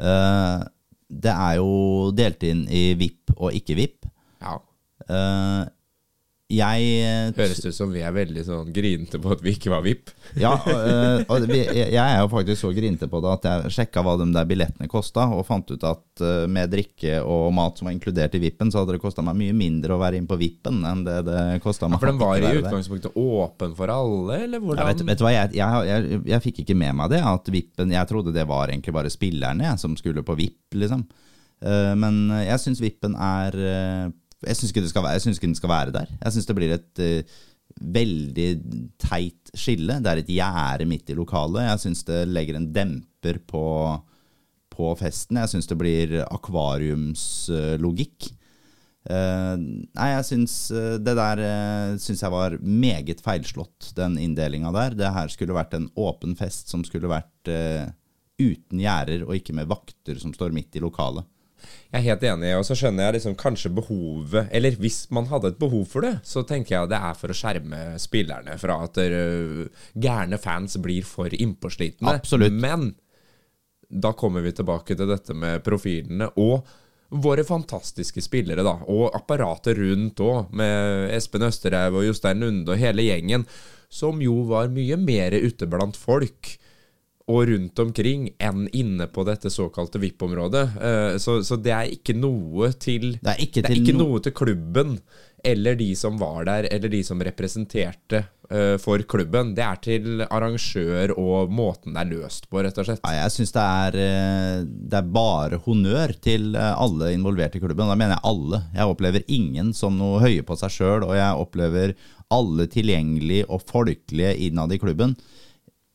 Det er jo delt inn i VIP og ikke VIP. Ja. Eh, jeg Høres ut som vi er veldig sånn grinete på at vi ikke var VIP. Ja, øh, og vi, jeg er jo faktisk så grinte på det at jeg sjekka hva de der billettene kosta, og fant ut at øh, med drikke og mat som var inkludert i VIP-en, så hadde det kosta meg mye mindre å være inn på VIP-en enn det det kosta meg For den var i utgangspunktet åpen for alle, eller Ja, vet, vet du hva, jeg, jeg, jeg, jeg fikk ikke med meg det. At VIP-en, Jeg trodde det var egentlig bare spillerne som skulle på VIP, liksom. Eh, men jeg syns VIP-en er eh, Jeg syns ikke, ikke den skal være der. Jeg syns det blir et uh, veldig teit skille. Det er et gjerde midt i lokalet. Jeg syns det legger en demper på, på festen. Jeg syns det blir akvariumslogikk. Uh, nei, jeg syns uh, det der uh, syns jeg var meget feilslått, den inndelinga der. Det her skulle vært en åpen fest som skulle vært eh, uten gjerder og ikke med vakter som står midt i lokalet. Jeg er helt enig, og så skjønner jeg liksom kanskje behovet Eller hvis man hadde et behov for det, så tenker jeg det er for å skjerme spillerne fra at øh, gærne fans blir for innpåslitne. Absolutt. Men da kommer vi tilbake til dette med profilene og våre fantastiske spillere, da. Og apparatet rundt òg, med Espen Østerhaug og Jostein Lunde og hele gjengen, som jo var mye mer ute blant folk og rundt omkring enn inne på dette såkalte VIP-området. Eh, Så, så det er ikke noe til Det er ikke det er til ikke no- noe til klubben eller de som var der, eller de som representerte eh, for klubben. Det er til arrangør og måten det er løst på, rett og slett. Ja, jeg syns det, eh, det er bare honnør til alle involverte i klubben. Da mener jeg alle. Jeg opplever ingen som noe høye på seg sjøl, og jeg opplever alle tilgjengelige og folkelige innad i klubben.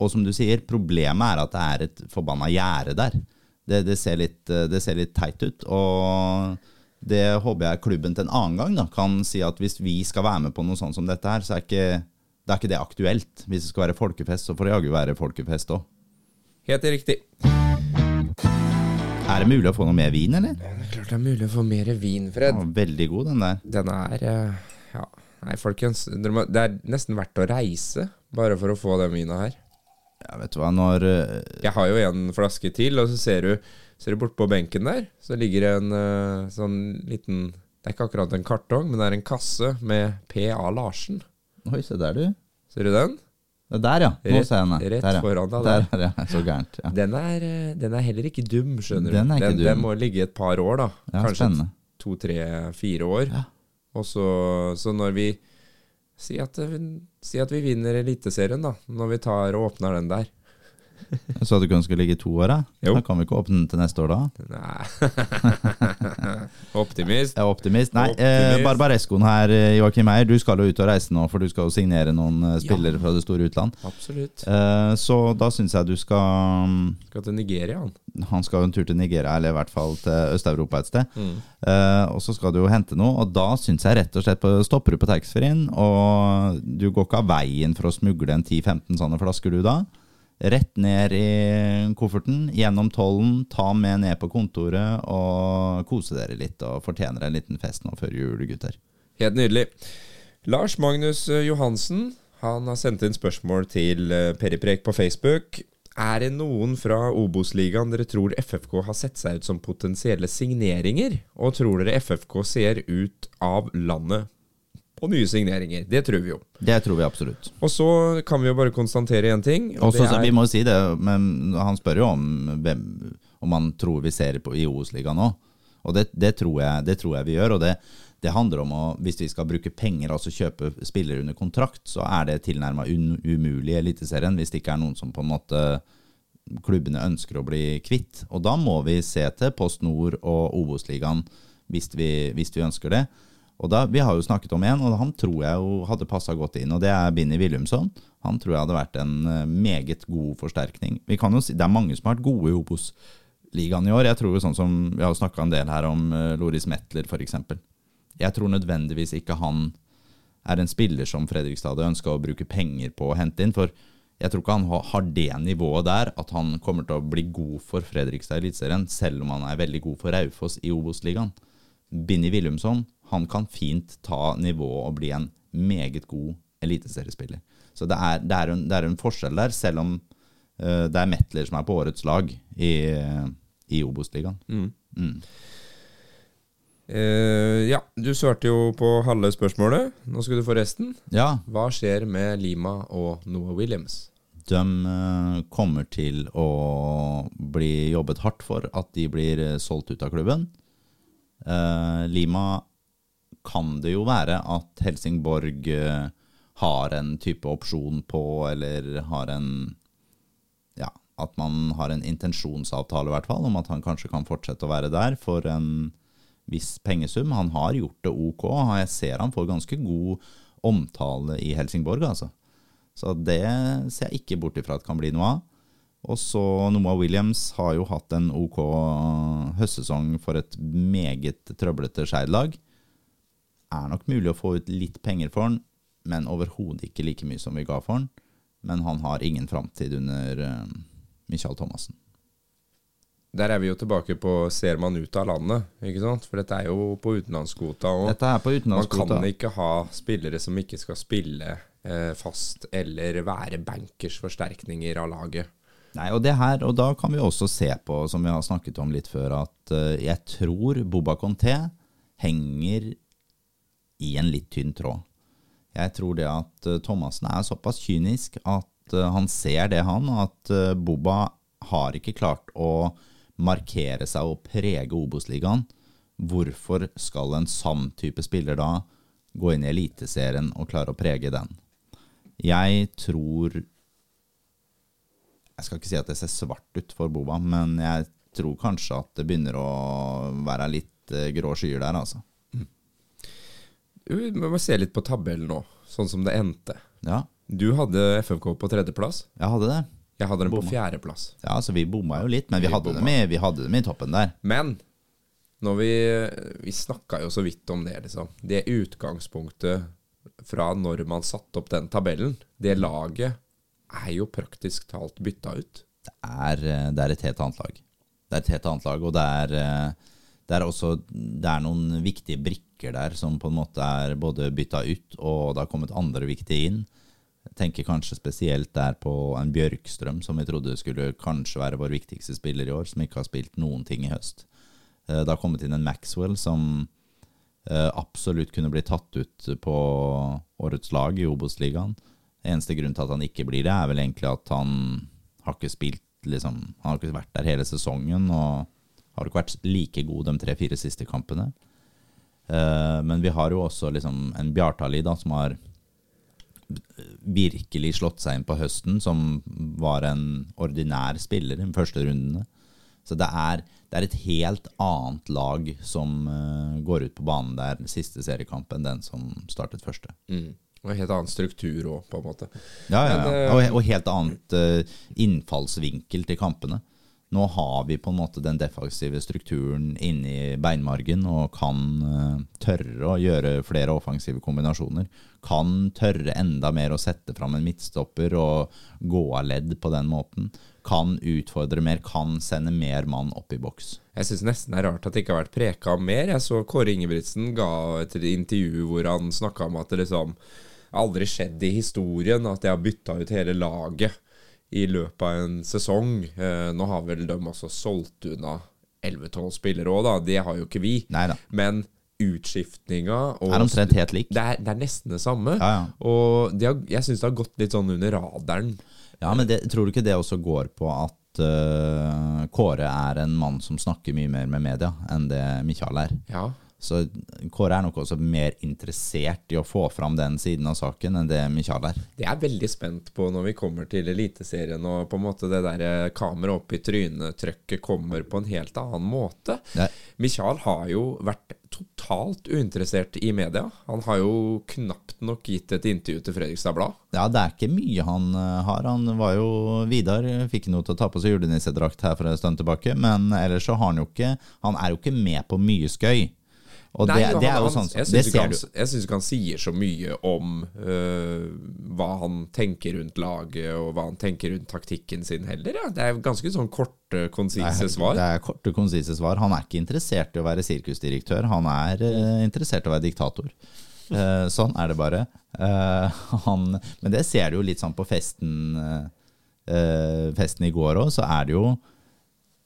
Og som du sier, problemet er at det er et forbanna gjerde der. Det, det, ser litt, eh, det ser litt teit ut. Og det håper jeg klubben til en annen gang da, kan si at hvis vi skal være med på noe sånt som dette her, så er ikke, det er ikke det aktuelt. Hvis det skal være folkefest, så får det jaggu være folkefest òg. Helt riktig. Er det mulig å få noe mer vin, eller? Det er klart det er mulig å få mer vin, Fred. Ja, veldig god, den der. Den er eh, Ja, nei, folkens. Det er nesten verdt å reise bare for å få den vina her. Ja, vet du hva, når eh, Jeg har jo en flaske til, og så ser du, ser du bort på benken der, så ligger det en eh, sånn liten Det er ikke akkurat en kartong, men det er en kasse med P.A. Larsen. Oi, se der, du. Ser du den? Det Der, ja. Nå Rett- ser jeg den. rett der, ja. foran deg Der, der. ja. Så gærent. Ja. Den er, eh, den er heller ikke dum, skjønner du. Den er ikke den, dum. den må ligge et par år, da. Ja, Kanskje to, tre, fire år. Ja. Og så, så når vi Si at, si at vi vinner Eliteserien, da, når vi tar og åpner den der. Jeg sa du kunne skulle ligge i to år, da? Jo. Da kan vi ikke åpne den til neste år, da? Nei Optimist. Jeg er optimist. Nei, eh, Barbarescoen her, eh, Joakim Eier, du skal jo ut og reise nå, for du skal jo signere noen spillere spillere fra det store utland. Absolutt. Eh, så da syns jeg du skal Skal til Nigeria, han. Han skal jo en tur til Nigeria, eller i hvert fall til Øst-Europa et sted. Mm. Eh, og så skal du jo hente noe, og da syns jeg rett og slett på, Stopper du på taxfree-en, og du går ikke av veien for å smugle en 10-15 sånne flasker, du da. Rett ned i kofferten, gjennom tollen, ta med ned på kontoret og kose dere litt. Og fortjener en liten fest nå før jul, gutter. Helt nydelig. Lars Magnus eh, Johansen han har sendt inn spørsmål til eh, Periprek på Facebook. Er det noen fra Obos-ligaen dere tror FFK har sett seg ut som potensielle signeringer? Og tror dere FFK ser ut av landet på nye signeringer? Det tror vi jo. Det tror vi absolutt. Og så kan vi jo bare konstatere én ting. og Også, er- Vi må jo si det, men han spør jo om hvem, om han tror vi ser på i Obos-ligaen nå. Og det, det, tror jeg, det tror jeg vi gjør. Og det, det handler om å Hvis vi skal bruke penger, altså kjøpe spillere under kontrakt, så er det tilnærma umulig i Eliteserien hvis det ikke er noen som på en måte klubbene ønsker å bli kvitt. Og da må vi se til Post Nord og Obos-ligaen hvis, hvis vi ønsker det. Og da, Vi har jo snakket om en, og han tror jeg jo hadde passa godt inn. og Det er Binni Willumsson. Han tror jeg hadde vært en eh, meget god forsterkning. Vi kan jo si, Det er mange som har vært gode i Obos-ligaen i år. Jeg tror jo sånn som Vi har snakka en del her om eh, Loris Metler f.eks. Jeg tror nødvendigvis ikke han er en spiller som Fredrikstad hadde ønska å bruke penger på å hente inn. For jeg tror ikke han har det nivået der at han kommer til å bli god for Fredrikstad i Eliteserien, selv om han er veldig god for Raufoss i Obos-ligaen. Binni Willumsson han kan fint ta nivået og bli en meget god eliteseriespiller. Så det er, det, er en, det er en forskjell der, selv om uh, det er Metler som er på årets lag i, i Obos-ligaen. Mm. Eh, ja, du svarte jo på halve spørsmålet. Nå skal du få resten. Ja, Hva skjer med Lima og Noah Williams? de eh, kommer til å bli jobbet hardt for at de blir solgt ut av klubben. Lima kan det jo være at Helsingborg eh, har en type opsjon på, eller har en Ja, at man har en intensjonsavtale, i hvert fall, om at han kanskje kan fortsette å være der for en viss pengesum. Han har gjort det ok. Jeg ser han får ganske god omtale i Helsingborg, altså. Så det ser jeg ikke bort ifra at kan bli noe av. Og så Noah Williams har jo hatt en ok høstsesong for et meget trøblete Skeid-lag. Er nok mulig å få ut litt penger for han, men overhodet ikke like mye som vi ga for han. Men han har ingen framtid under uh, Michael Thomassen. Der er vi jo tilbake på ser man ut av landet, ikke sant? For dette er jo på utenlandskvota. Og er på man kan ikke ha spillere som ikke skal spille eh, fast, eller være bankers forsterkninger av laget. Nei, og, det her, og da kan vi også se på, som vi har snakket om litt før, at eh, jeg tror Boba Conté henger i en litt tynn tråd. Jeg tror det at uh, Thomassen er såpass kynisk at eh, han ser det, han, at eh, Boba har ikke klart å markere seg og prege Obos-ligaen. Hvorfor skal en sann type spiller da gå inn i Eliteserien og klare å prege den? Jeg tror jeg skal ikke si at det ser svart ut for Boba, men jeg tror kanskje at det begynner å være litt eh, grå skyer der, altså. Vi må se litt på tabellen nå, sånn som det endte. Ja, Du hadde FFK på tredjeplass. jeg hadde det. Jeg hadde den på fjerdeplass. Ja, så vi bomma jo litt, men vi Vi hadde, dem i, vi hadde dem i toppen der. Men når vi, vi snakka jo så vidt om det, liksom. Det utgangspunktet fra når man satte opp den tabellen, det laget er jo praktisk talt bytta ut. Det er, eh, det er et helt annet lag. Det er et helt annet lag, og det er, eh, det er også det er noen viktige brikker der som på en måte er både bytta ut, og det har kommet andre viktige inn. Jeg tenker kanskje spesielt der på en Bjørkstrøm, som vi trodde skulle kanskje være vår viktigste spiller i år, som ikke har spilt noen ting i høst. Eh, Det har kommet inn en Maxwell som eh, absolutt kunne bli tatt ut på årets lag i Obos-ligaen. Eneste grunn til at han ikke blir det, er vel egentlig at han har ikke spilt liksom, Han har ikke vært der hele sesongen og har ikke vært like god de tre-fire siste kampene. Eh, men vi har jo også liksom en Bjartali da, som har virkelig slått seg inn på høsten, som var en ordinær spiller i de første rundene. Så det er, det er et helt annet lag som uh, går ut på banen der siste seriekamp enn den som startet første. Mm. Og helt annen struktur òg, på en måte. Ja, ja, ja. Og, eh, og helt annet innfallsvinkel til kampene. Nå har vi på en måte den defensive strukturen inni beinmargen og kan uh, tørre å gjøre flere offensive kombinasjoner. Kan tørre enda mer å sette fram en midtstopper og gå av ledd på den måten. Kan utfordre mer, kan sende mer mann opp i boks. Jeg syns nesten det er rart at det ikke har vært preka mer. Jeg så Kåre Ingebrigtsen ga et intervju hvor han snakka om at det liksom aldri skjedd i historien at de har bytta ut hele laget i løpet av en sesong. Eh, nå har vel de også solgt unna 11-12 spillere òg, da. Det har jo ikke vi. Neida. Men utskiftninga Er omtrent helt lik. det, er, det er nesten det samme. Ja, ja. Og har, jeg syns det har gått litt sånn under radaren. Ja, men det, tror du ikke det også går på at uh, Kåre er en mann som snakker mye mer med media enn det Michael er? Ja. Så Kåre er nok også mer interessert i å få fram den siden av saken enn det Michael er. Det er veldig spent på når vi kommer til Eliteserien og på en måte det der eh, kamera opp i trynet-trøkket kommer på en helt annen måte. Det, Michael har jo vært totalt uinteressert i media. Han har jo knapt nok gitt et intervju til Fredrikstad Blad. ja, det er ikke mye han uh, har. Han var jo Vidar fikk noe til å ta på seg julenissedrakt her for en stund tilbake, men ellers så har han jo ikke Han er jo ikke med på mye skøy. Og Nei, det, og det er jo sånn jeg Det syns ikke, han sier så mye om øh, hva han tenker rundt laget, og hva han tenker rundt taktikken sin heller. Ja. Det er ganske sånn korte, konsise svar. Det er korte, konsise svar. Han er ikke interessert i å være sirkusdirektør, han er eh, interessert i å være diktator. Uh, sånn er det bare. Uh, han, men det ser du jo litt sånn på festen, eh, festen i går òg, så er det jo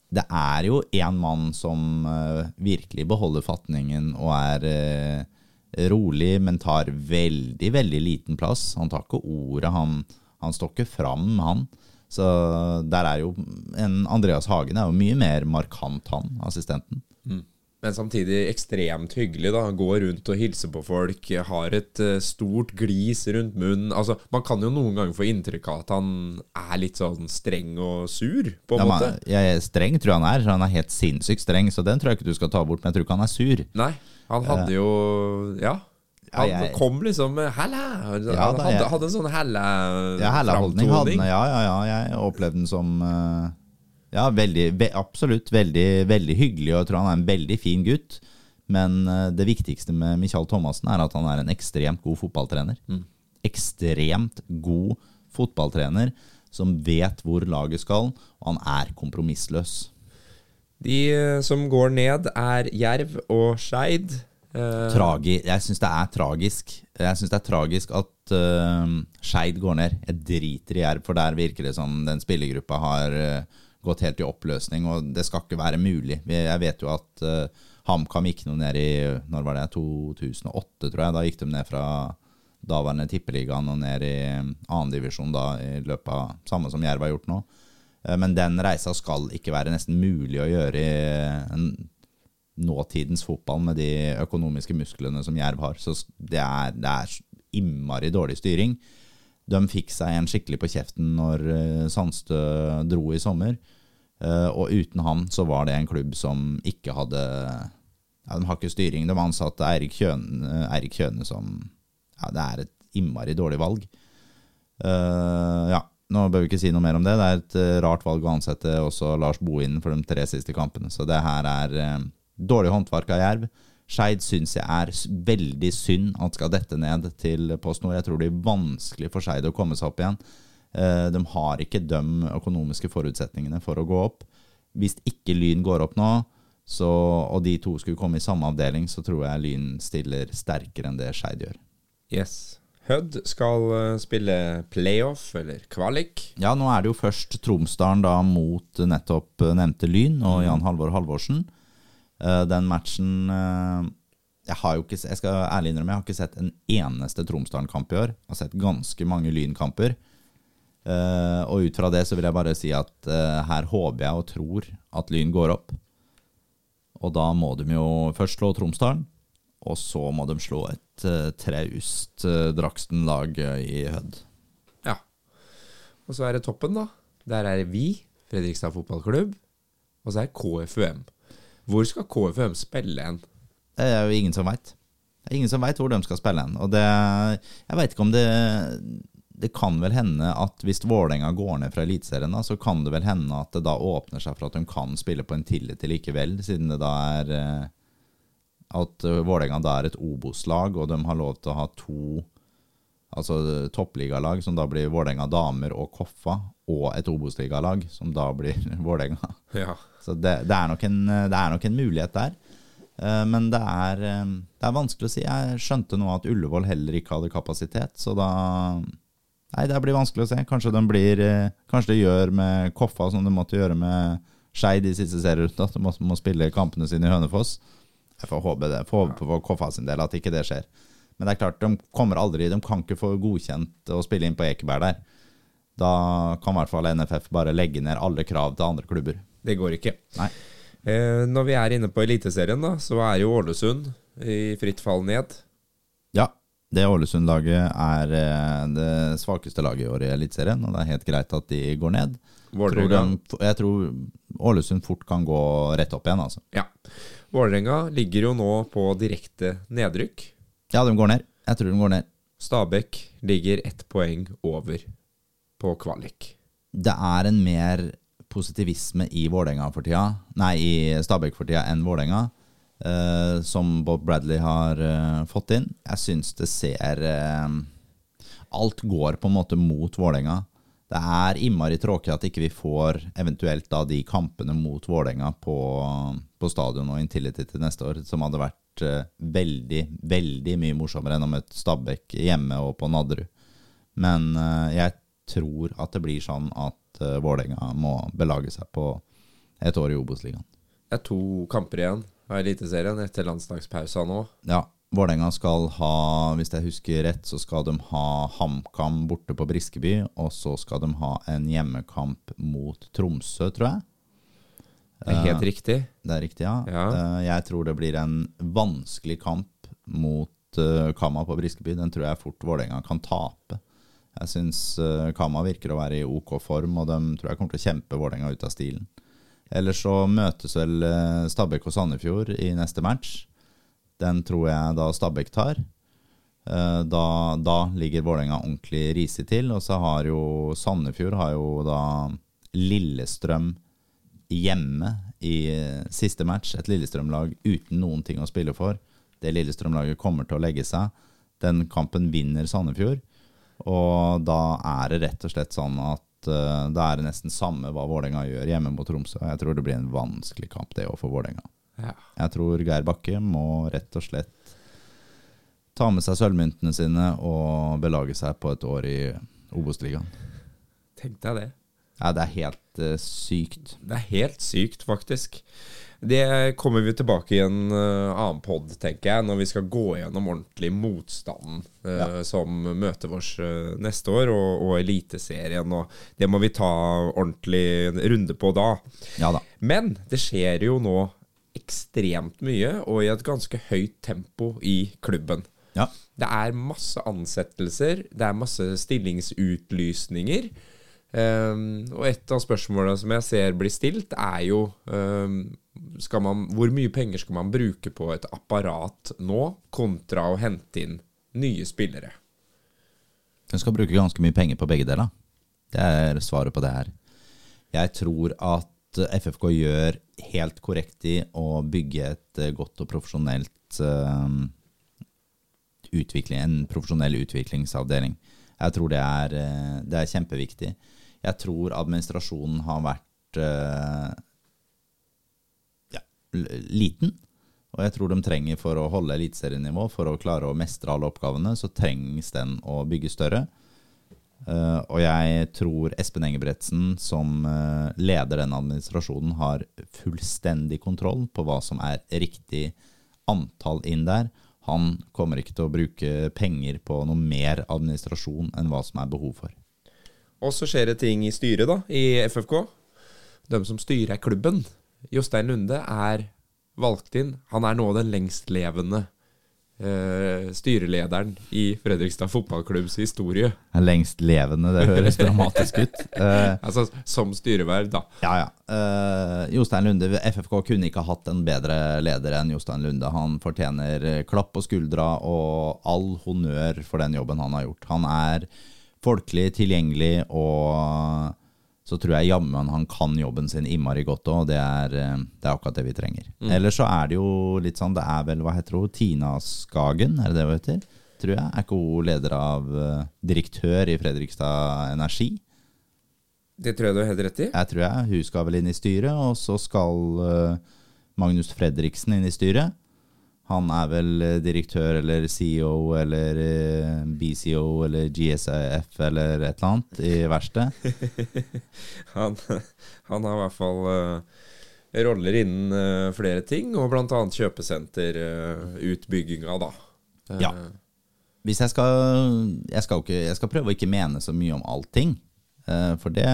det er jo en mann som eh, virkelig beholder fatningen og er eh, rolig, men tar veldig, veldig liten plass. Han tar ikke ordet, han, han står ikke fram, han. Så der er jo en Andreas Hagen er jo mye mer markant, han, assistenten. Men samtidig ekstremt hyggelig. da Går rundt og hilser på folk, har et eh, stort glis rundt munnen. Altså, Man kan jo noen ganger få inntrykk av at han er litt sånn streng og sur, på en Ja, måte. men, jeg er streng, tror jeg han er. Han er helt sinnssykt streng, så den tror jeg ikke du skal ta bort. Men jeg tror ikke han er sur. Nei, han hadde jo Ja. Ja, Han jeg- kom liksom med 'hælla'. Han Ja, da, hadde, jeg- hadde en sånn hælla Ja. Ja, ja, ja. Jeg opplevde den som eh, Ja, veldig, ve absolutt veldig, veldig hyggelig, og jeg tror han er en veldig fin gutt. Men eh, det viktigste med Michael Thomassen er at han er en ekstremt god fotballtrener. Ekstremt god fotballtrener som vet hvor laget skal, og han er kompromissløs. De eh, som går ned, er Jerv og Skeid. Eh, Tragi, jeg syns det er tragisk. Jeg synes det er tragisk at uh, Skeid går ned. Jeg driter i Jerv, for der virker det som den spillergruppa har eh, gått helt i oppløsning, og det skal ikke være mulig. Jeg vet jo at uh, HamKam gikk noe ned i når var det, 2008, tror jeg. Da gikk de ned fra daværende tippeligaen og ned i annendivisjon i løpet av samme som Jerv har gjort nå. Eh, Men den reisa skal ikke være nesten mulig å gjøre i en nåtidens fotball med de økonomiske musklene som Jerv har. Så det er, det er innmari dårlig styring. De fikk seg en skikkelig på kjeften når eh, Sandstø dro i sommer. Eh, Og uten han så var det en klubb som ikke hadde ja, De har ikke styring. De ansatte Eirik Kjøne, Eirik Kjøne som ja, Det er et innmari dårlig valg. Uh, ja, nå bør vi ikke si noe mer om det. Det er et eh, rart valg å ansette også Lars Bohinen for de tre siste kampene. Så det her er uh, dårlig håndverk av Jerv. Skeid syns jeg er veldig synd at skal dette ned til Post Nord. Jeg tror det blir vanskelig for Skeid å komme seg opp igjen. Eh, de har ikke de økonomiske forutsetningene for å gå opp. Hvis ikke Lyn går opp nå, så, og de to skulle komme i samme avdeling, så tror jeg Lyn stiller sterkere enn det Skeid gjør. Yes. Hødd skal eh, spille playoff, eller kvalik. Ja, nå er det jo først Tromsdalen da mot nettopp nevnte Lyn og Jan Halvor Halvorsen. Eh, Den matchen eh, Jeg har jo ikke Jeg skal ærlig innrømme, jeg har ikke sett en eneste Tromsdalen-kamp i år. Jeg har sett ganske mange Lyn-kamper. Eh, Og ut fra det så vil jeg bare si at her håper jeg og tror at Lyn går opp. Og da må de jo først slå Tromsdalen, og så må de slå et traust Draksten-lag i Hødd. Ja. og så er det toppen, da. Der er vi, Fredrikstad fotballklubb, og så er KFUM. Hvor skal KFUM spille hen? Det er jo ingen som veit. Det er ingen som veit hvor de skal spille hen. Og det Jeg veit ikke om det Det kan vel hende at hvis Vålerenga går ned fra Eliteserien, så kan det vel hende at det da åpner seg for at de kan spille på en tillit likevel, siden det da er eh, At Vålerenga da er et Obos-lag, og de har lov til å ha to altså toppligalag, som da blir Vålerenga damer og Koffa, og et Obos-ligalag, som da blir Vålerenga. Ja. Så det, det, er nok en, det er nok en mulighet der. Eh, Men det er, eh, det er vanskelig å si. Jeg skjønte nå at Ullevål heller ikke hadde kapasitet, så da Nei, det blir vanskelig å se. Kanskje, de blir, eh, kanskje det gjør med Koffa som de måtte gjøre med Skeid i siste serierunde, at de må, må spille kampene sine i Hønefoss. Jeg får håpe det. Får håpe for Koffa sin del at ikke det skjer. Men det er klart, de kommer aldri De kan ikke få godkjent å spille inn på Ekeberg der. Da kan i hvert fall NFF bare legge ned alle krav til andre klubber. Det går ikke. Nei. Eh, når vi er inne på Eliteserien, da, så er jo Ålesund i fritt fall ned. Ja, det Ålesund-laget er eh, det svakeste laget i år i Eliteserien, og det er helt greit at de går ned. Tror Vålerenga jeg tror Ålesund fort kan gå rett opp igjen, altså. ja. Vålerenga ligger jo nå på direkte nedrykk. Ja, de går ned. Jeg tror de går ned. Stabæk ligger ett poeng over på kvalik. Det er en mer positivisme i Vålerenga for tida, nei, i Stabæk for tida enn Vålerenga, eh, som Bob Bradley har eh, fått inn. Jeg syns det ser eh, Alt går på en måte mot Vålerenga. Det er innmari tråkig at ikke vi får eventuelt da de kampene mot Vålerenga på, på stadion og Intility til neste år, som hadde vært eh, veldig, veldig mye morsommere enn å møte Stabæk hjemme og på Nadderud. Men eh, jeg tror at det blir sånn at uh, Vålerenga må belage seg på et år i Obos-ligaen. Det er to kamper igjen av Eliteserien etter landslagspausa nå. Ja, Vålerenga skal ha, hvis jeg husker rett, så skal de ha HamKam borte på Briskeby, og så skal de ha en hjemmekamp mot Tromsø, tror jeg. Det er helt riktig. Det er riktig, ja. Ja. Eh, Jeg tror det blir en vanskelig kamp mot eh, Kama på Briskeby. Den tror jeg fort Vålerenga kan tape. Jeg syns eh, Kama virker å være i OK form, og de tror jeg kommer til å kjempe Vålerenga ut av stilen. Ellers så møtes vel eh, Stabæk og Sandefjord i neste match. Den tror jeg da Stabæk tar. Eh, Da, da ligger Vålerenga ordentlig risig til. Og så har jo Sandefjord har jo da Lillestrøm hjemme i siste match. Et Lillestrøm-lag uten noen ting å spille for. Det Lillestrøm-laget kommer til å legge seg. Den kampen vinner Sandefjord. Og da er det rett og slett sånn at uh, da er det nesten samme hva Vålerenga gjør hjemme mot Tromsø. Jeg tror det blir en vanskelig kamp det òg for Vålerenga. Ja. Jeg tror Geir Bakke må rett og slett ta med seg sølvmyntene sine og belage seg på et år i Obos-ligaen. Tenk deg det. Ja, det er helt uh, sykt. Det er helt sykt, faktisk. Det kommer vi tilbake i en uh, annen pod, tenker jeg, når vi skal gå gjennom ordentlig motstanden uh, Ja. som møter oss uh, neste år, og, og Eliteserien. Og det må vi ta ordentlig runde på da. Ja da. Men det skjer jo nå ekstremt mye, og i et ganske høyt tempo i klubben. Ja. Det er masse ansettelser, det er masse stillingsutlysninger. Um, og et av spørsmålene som jeg ser blir stilt, er jo skal man, Hvor mye penger skal man bruke på et apparat nå, kontra å hente inn nye spillere? Den skal bruke ganske mye penger på begge deler. Det er svaret på det her. Jeg tror at FFK gjør helt korrekt i å bygge et eh, godt og profesjonelt uh, utvikling, en profesjonell utviklingsavdeling. Jeg tror det er, eh, det er kjempeviktig. Jeg tror administrasjonen har vært l- liten. Og jeg tror de trenger for å holde eliteserienivå, for å klare å mestre alle oppgavene, så trengs den å bygge større. Uh, og jeg tror Espen Engebretsen, som uh, leder den administrasjonen, har fullstendig kontroll på hva som er riktig antall inn der. Han kommer ikke til å bruke penger på noe mer administrasjon enn hva som er behov for. Og så skjer det ting i styret, da, i FFK. De som styrer klubben. Jostein Lunde er valgt inn. Han er nå den lengstlevende eh, styrelederen i Fredrikstad fotballklubbs historie. Lengst levende, det høres dramatisk ut. Eh, Altså som styreverv, da. ja, ja. Eh, Jostein Lunde, FFK kunne ikke hatt en bedre leder enn Jostein Lunde. Han fortjener klapp på skuldra og all honnør for den jobben han har gjort. Han er folkelig, tilgjengelig, og så tror jeg jammen han kan jobben sin innmari godt òg, og det er, eh, det er akkurat det vi trenger. Ellers så er det jo litt sånn, det er vel, hva heter hun, Tina Skagen, er det det hun heter? Tror jeg. Er ikke hun leder av eh, direktør i Fredrikstad Energi? Det tror jeg du har helt rett i. Jeg tror jeg. Hun skal vel inn i styret, og så skal eh, Magnus Fredriksen inn i styret. Han er vel eh, direktør eller CEO eller eh, BCO eller GSIF, eller et eller annet i verkstedet. Han, han har i hvert fall uh, roller innen uh, flere ting, og bl.a. kjøpesenterutbygginga, da. Eh, Ja. Hvis jeg skal jeg skal, ikke, jeg skal prøve å ikke mene så mye om allting. For det,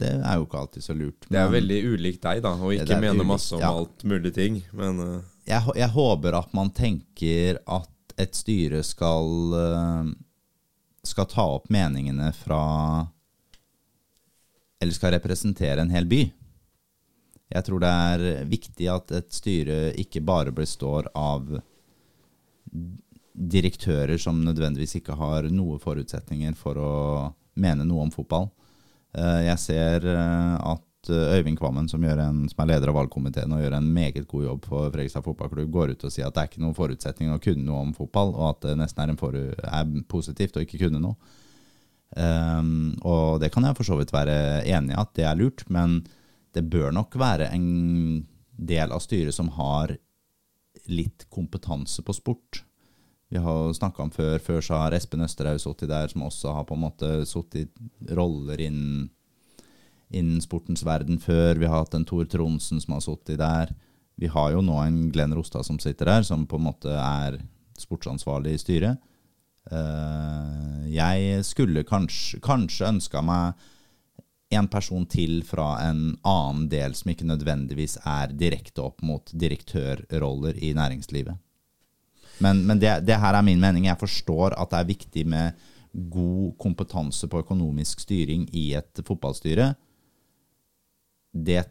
det er jo ikke alltid så lurt. Det er veldig ulikt deg, da, å ikke mene ulikt, masse om ja. alt mulig ting. Men jeg, jeg håper at man tenker at et styre skal eh, skal ta opp meningene fra Eller skal representere en hel by. Jeg tror det er viktig at et styre ikke bare består av direktører som nødvendigvis ikke har noen forutsetninger for å mene noe om fotball. Eh, Jeg ser eh, at Øyvind Kvammen, som, en, som er leder av valgkomiteen og gjør en meget god jobb for Fredrikstad fotballklubb, går ut og sier at det er ikke noen forutsetning å kunne noe om fotball, og at det nesten er, en foru, er positivt å ikke kunne noe. Um, og det kan jeg for så vidt være enig i at det er lurt, men det bør nok være en del av styret som har litt kompetanse på sport. Vi har snakka om før, før så har Espen Østerhaug sittet der, som også har på en måte sittet roller innen, innen sportens verden før. Vi har hatt en Tor Tronsen som har sittet der. Vi har jo nå en Glenn Rostad som sitter der, som på en måte er sportsansvarlig i styret. Eh, jeg skulle kanskje, kanskje ønska meg en person til fra en annen del som ikke nødvendigvis er direkte opp mot direktørroller i næringslivet. Men, men det, det her er min mening. Jeg forstår at det er viktig med god kompetanse på økonomisk styring i et fotballstyre. Det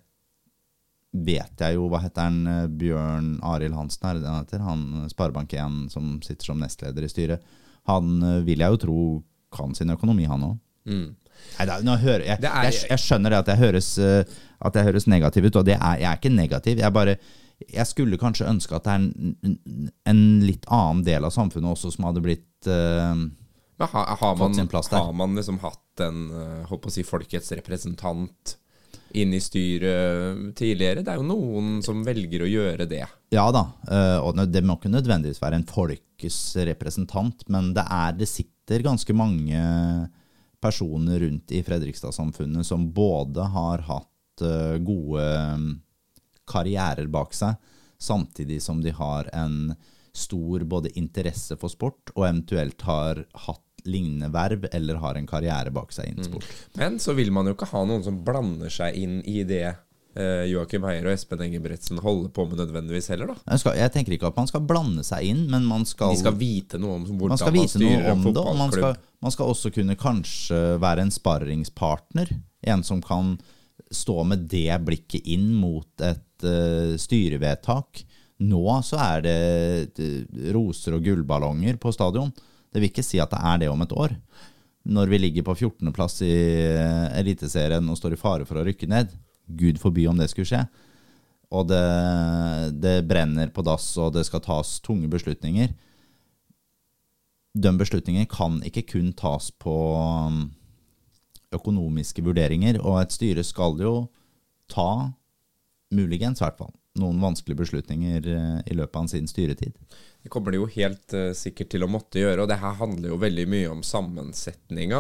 vet jeg jo, hva heter han, eh, Bjørn Arild Hansen, er det han heter? Han eh, Sparebank1 som sitter som nestleder i styret. Han eh, vil jeg jo tro kan sin økonomi, han òg. mm. Jeg, er- jeg, jeg skjønner det at jeg høres, at jeg høres negativ ut, og det er, jeg er ikke negativ. Jeg bare jeg skulle kanskje ønske at det er en, en- litt annen del av samfunnet også som hadde blitt uh, har, har, Fått man, sin plass der. har man liksom hatt en uh, si, folkets representant inn i styret tidligere? Det er jo noen som velger å gjøre det. Ja da, eh, og det må ikke nødvendigvis være en folkets representant, men det er det sitter ganske mange personer rundt i Fredrikstad-samfunnet som både har hatt eh, gode mm, karrierer bak seg, samtidig som de har en stor både interesse for sport, og eventuelt har hatt lignende verv eller har en karriere bak seg innen sport. Men så vil man jo ikke ha noen som blander seg inn i det eh, Joakim Heier og Espen Engebretsen holder på med nødvendigvis heller, da. Jeg, skal, jeg tenker ikke at man skal blande seg inn, men man skal, De skal vite noe om hvordan man skal styrer en fotballklubb. man skal, man skal også kunne kanskje være en sparringspartner. En som kan stå med det blikket inn mot et uh, styrevedtak. Nå så er det eh, roser og gullballonger på stadion. Det vil ikke si at det er det om et år. Når vi ligger på 14.-plass i eh, Eliteserien og står i fare for å rykke ned. Gud forby om det skulle skje. Og det, det brenner på dass, og det skal tas tunge beslutninger. De beslutningene kan ikke kun tas på um, økonomiske vurderinger, og et styre skal jo ta, muligens i hvert fall, noen vanskelige beslutninger eh, i løpet av sin styretid. Det kommer det jo helt uh, sikkert til å måtte gjøre, og det her handler jo veldig mye om sammensetninga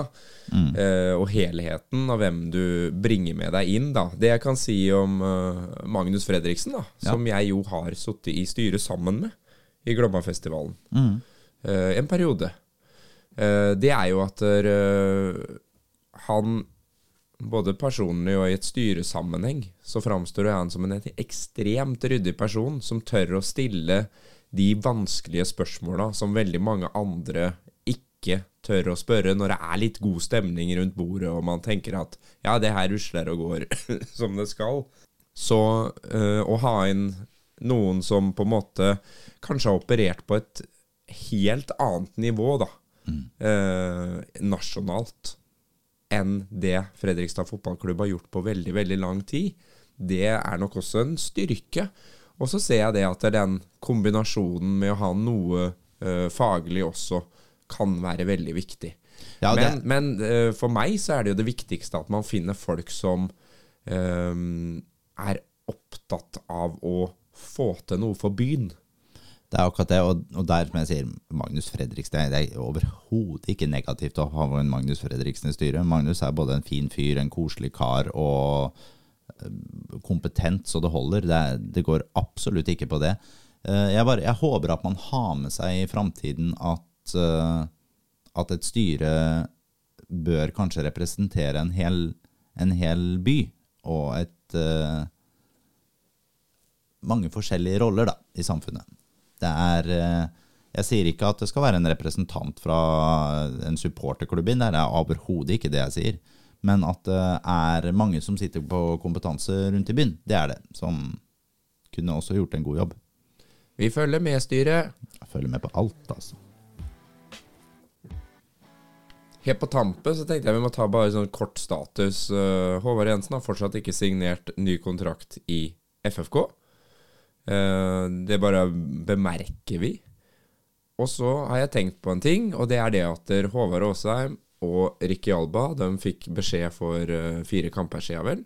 eh, og helheten av hvem du bringer med deg inn. da. Det jeg kan si om uh, Magnus Fredriksen, da, Ja. som jeg jo har sittet i styret sammen med i Glommafestivalen mm. en periode, det er jo at han både personlig og i et styresammenheng så framstår han som en ekstremt ryddig person som tør å stille de vanskelige spørsmåla som veldig mange andre ikke tør å spørre når det er litt god stemning rundt bordet, og man tenker at ja, det her rusler og går som det skal. Så øh, å ha inn noen som på en måte kanskje har operert på et helt annet nivå, da, øh, nasjonalt, enn det Fredrikstad fotballklubb har gjort på veldig, veldig lang tid, det er nok også en styrke. Og så ser jeg det at den kombinasjonen med å ha noe uh, faglig også kan være veldig viktig. Ja, men men uh, for meg så er det jo det viktigste at man finner folk som um, er opptatt av å få til noe for byen. Det er akkurat det, og, og der som jeg sier, Magnus Fredriksen Det er overhodet ikke negativt å ha en Magnus Fredriksen i styret. Magnus er både en fin fyr, en koselig kar og kompetent så det holder. Det, det går absolutt ikke på det. Eh, Jeg, bare, jeg håper at man har med seg i framtiden at, eh, at et styre bør kanskje representere en hel, en hel by og et eh, mange forskjellige roller da, i samfunnet. Det er Jeg sier ikke at det skal være en representant fra en supporterklubb inn der, det er overhodet ikke det jeg sier. Men at det er mange som sitter på kompetanse rundt i byen, det er det. Som kunne også gjort en god jobb. Vi følger med, styret. Jeg følger med på alt, altså. Helt på tampet så tenkte jeg vi må ta bare sånn kort status. Eh, Håvard Jensen har fortsatt ikke signert ny kontrakt i FFK. Eh, det bare bemerker vi. Og så har jeg tenkt på en ting, og det er det at Håvard Aasheim og Ricky Alba de fikk beskjed for eh, fire kamper siden, vel,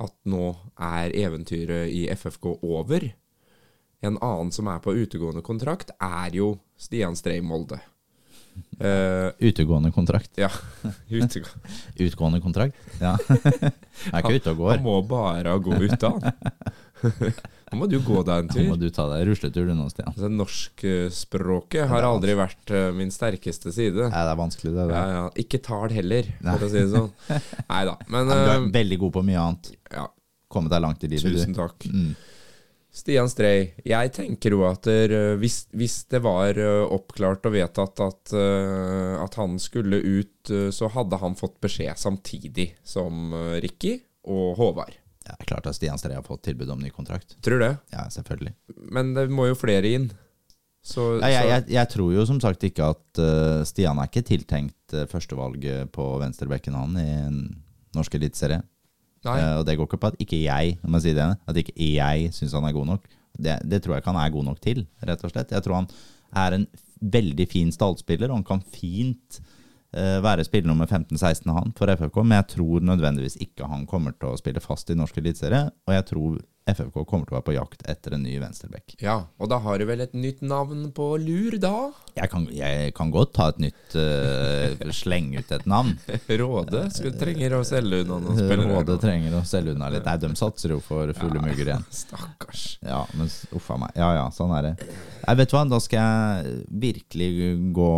at nå er eventyret i FFK over. En annen som er på utegående kontrakt, er jo Stian Strei Molde. Uh, Utegående kontrakt. ja, utegå Utgående kontrakt? Ja. Jeg er ikke ute og går. Han må bare gå ut da, han. Nå må du gå deg en Nå tur. må du ta deg rusletur du nå, Stian. Altså, Norskspråket har aldri vært eh, min sterkeste side. Nei, det er vanskelig, det. Ja, ja. Ikke tall heller, for å si det sånn. Nei da. Men ja, du er eh, veldig god på mye annet. ja, Kommet deg langt i livet, tusen du. takk. Mm. Stian Strei, jeg tenker jo at der, eh, hvis, hvis det var oppklart og vedtatt at, at han skulle ut, så hadde han fått beskjed samtidig som Ricky og Håvard. Ja, klart at Stian Stree har fått tilbud om ny kontrakt. Tror det. Ja, selvfølgelig. Men det må jo flere inn. Så, Ja, jeg, jeg, jeg tror jo som sagt ikke at uh, Stian er ikke tiltenkt uh, førstevalget på venstrebekken han i norsk eliteserie. Eh, og det går ikke på at ikke jeg meg si det, at ikke jeg syns han er god nok. Det, det tror jeg ikke han er god nok til, rett og slett. Jeg tror han er en veldig fin stallspiller, og han kan fint eh, være spiller nummer 15-16 han for FFK, men jeg tror nødvendigvis ikke han kommer til å spille fast i norsk eliteserie, og jeg tror FFK kommer til å være på jakt etter en ny venstreback. Ja, og da har du vel et nytt navn på lur, da? Jeg kan, jeg kan godt ta et nytt uh, Slenge ut et navn. Råde skulle trenger å selge unna noen spillere. Rådet trenger å selge unna litt. Nei, de satser jo for fulle mugger igjen. Stakkars. Ja, men uffa uff meg. Ja ja, sånn er det. Nei, vet du hva, da skal jeg virkelig gå,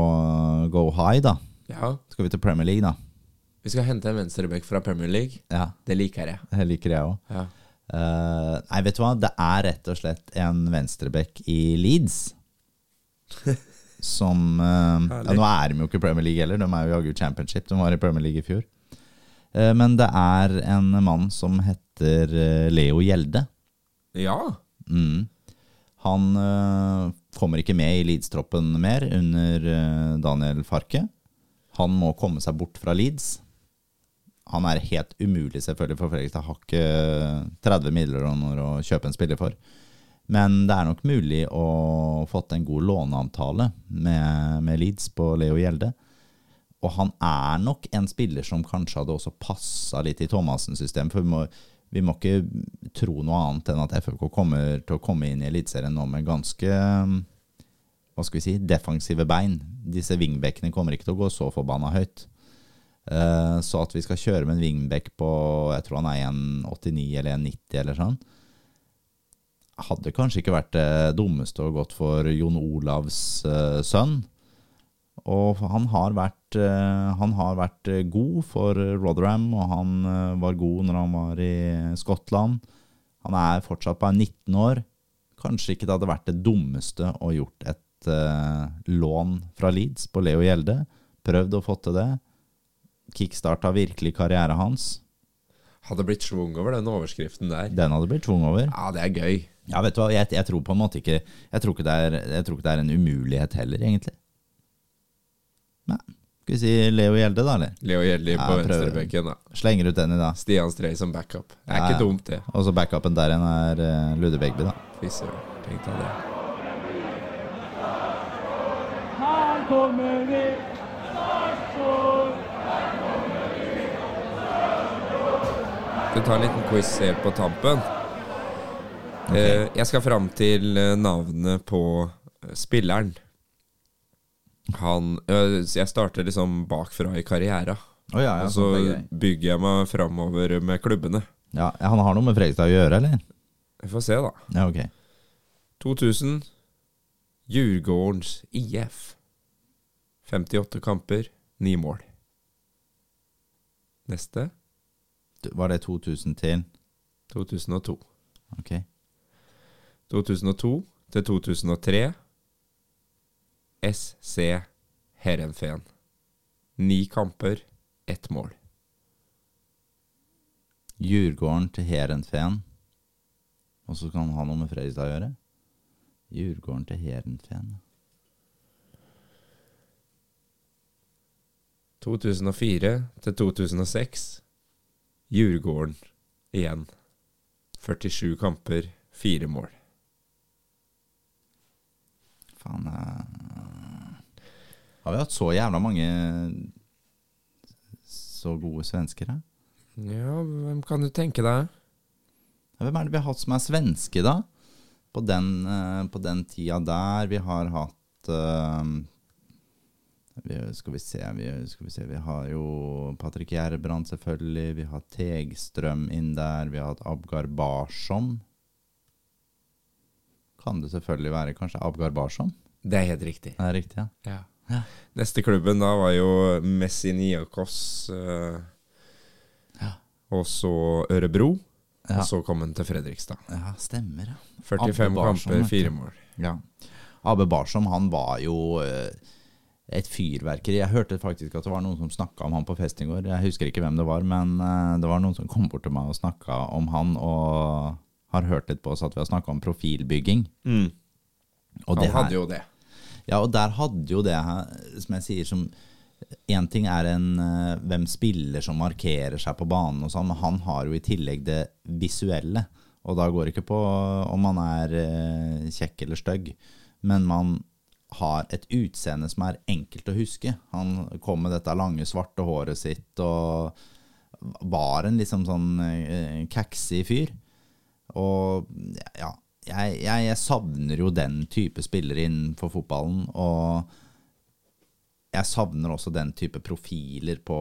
go high, da. Ja, Skal vi til Premier League, da? vi skal hente en venstreback fra Premier League. Ja, Det liker jeg. det liker jeg òg. Ja. nei, vet du hva, det er rett og slett en venstreback i Leeds. Som uh, ja, Nå er de jo ikke i Premier League heller, de er jo jaggu championship. De var i Premier League i fjor. Uh, men det er en mann som heter Leo Gjelde. ja. Mm. Han kommer ikke med i Leeds-troppen mer under Daniel Farke. Han må komme seg bort fra Leeds. Han er helt umulig selvfølgelig for Fredrikstad. Har ikke 30 millioner å kjøpe en spiller for. Men det er nok mulig å få til en god låneavtale med, med Leeds på Leo Gjelde. Og han er nok en spiller som kanskje hadde også passa litt i Thomassens system. For vi må, vi må ikke tro noe annet enn at FFK kommer til å komme inn i Eliteserien nå med ganske hva skal vi si, defensive bein. Disse wingbackene kommer ikke til å gå så forbanna høyt. Eh, Så at vi skal kjøre med en wingback på jeg tror han er 1,89 eller 1,90 eller sånn, hadde kanskje ikke vært det dummeste å gått for Jon Olavs eh, sønn. Og han har vært, eh, han har vært god for Rotherham, og han var god når han var i Skottland. Han er fortsatt bare 19 år. kanskje ikke det hadde vært det dummeste å gjort et eh, lån fra Leeds på Leo Gjelde. Prøvd å få til det. Kickstarta virkelig karrieren hans. Hadde blitt schwung over den overskriften der. Den hadde blitt schwung over. Ja, det er gøy. Ja, vet du hva, jeg, jeg tror på en måte ikke Jeg tror ikke det er, jeg tror ikke det er en umulighet heller, egentlig. Nei. Skal vi si Leo Gjelde, da, eller? Leo Gjelde på venstrebenken. da. Slenger ut den i dag. Stian Strei som backup. Det er Ja, ikke dumt, det. Og så backupen der igjen er uh, Ludde Begby, da. Fy søren. Tenk deg det. Her kommer vi! Vi tar en liten quiz helt på tampen. Okay. jeg skal fram til eh, navnet på eh, spilleren. Han Jeg starter liksom bakfra i karriera. Oh, ja, ja, og så er bygger jeg meg framover med klubbene. ja, Han har noe med Fredrikstad å gjøre, eller? Vi får se, da. Ja, ok. 2000 Djurgårdens IF. 58 kamper, 9 mål. Neste Var det 2000 til? 2002. Ok. 2002 til 2003 SC Heerenveen. Ni kamper, ett mål. Djurgården til Heerenveen. Og så kan han ha noe med Fredrikstad å gjøre? Djurgården til Heerenveen. 2004 til 2006 Djurgården igjen. 47 kamper, 4 mål. Faen eh, Har vi hatt så jævla mange så gode svensker, da? Ja, hvem kan du tenke deg? Hvem er det vi har hatt som er svenske, da? På den, eh, på den tida der. Vi har hatt eh, vi, Skal vi se vi, skal vi se Vi har jo Patrick Gjerbrand, selvfølgelig. Vi har Tegstrøm inn der. Vi har hatt Abgar Barsom. Kan det selvfølgelig være kanskje Abgar Barsom? Det er helt riktig. Det er riktig, ja. Ja. Ja. Neste klubben da var jo Messiniakos. Eh, Ja. og så Ørebro. Og så kom han til Fredrikstad. Ja, stemmer, ja. 45 Abbe kamper, fire mål. Ja. Abbe Barsom, han var jo eh, et fyrverkeri. Jeg hørte faktisk at det var noen som snakka om han på fest i går. Jeg husker ikke hvem det var, men eh, det var noen som kom bort til meg og snakka om han, og har hørt litt på oss at vi har snakka om profilbygging. Og Han det her- hadde jo det. Ja, og der hadde jo det her, som jeg sier, som Én ting er en, eh, hvem spiller som markerer seg på banen, og sånn, men han har jo i tillegg det visuelle. Og da går det ikke på om man er eh, kjekk eller stygg, men man har et utseende som er enkelt å huske. Han kom med dette lange, svarte håret sitt og var en liksom sånn uh, kaksig fyr. Og ja, jeg, jeg, jeg savner jo den type spillere innenfor fotballen. Og jeg savner også den type profiler på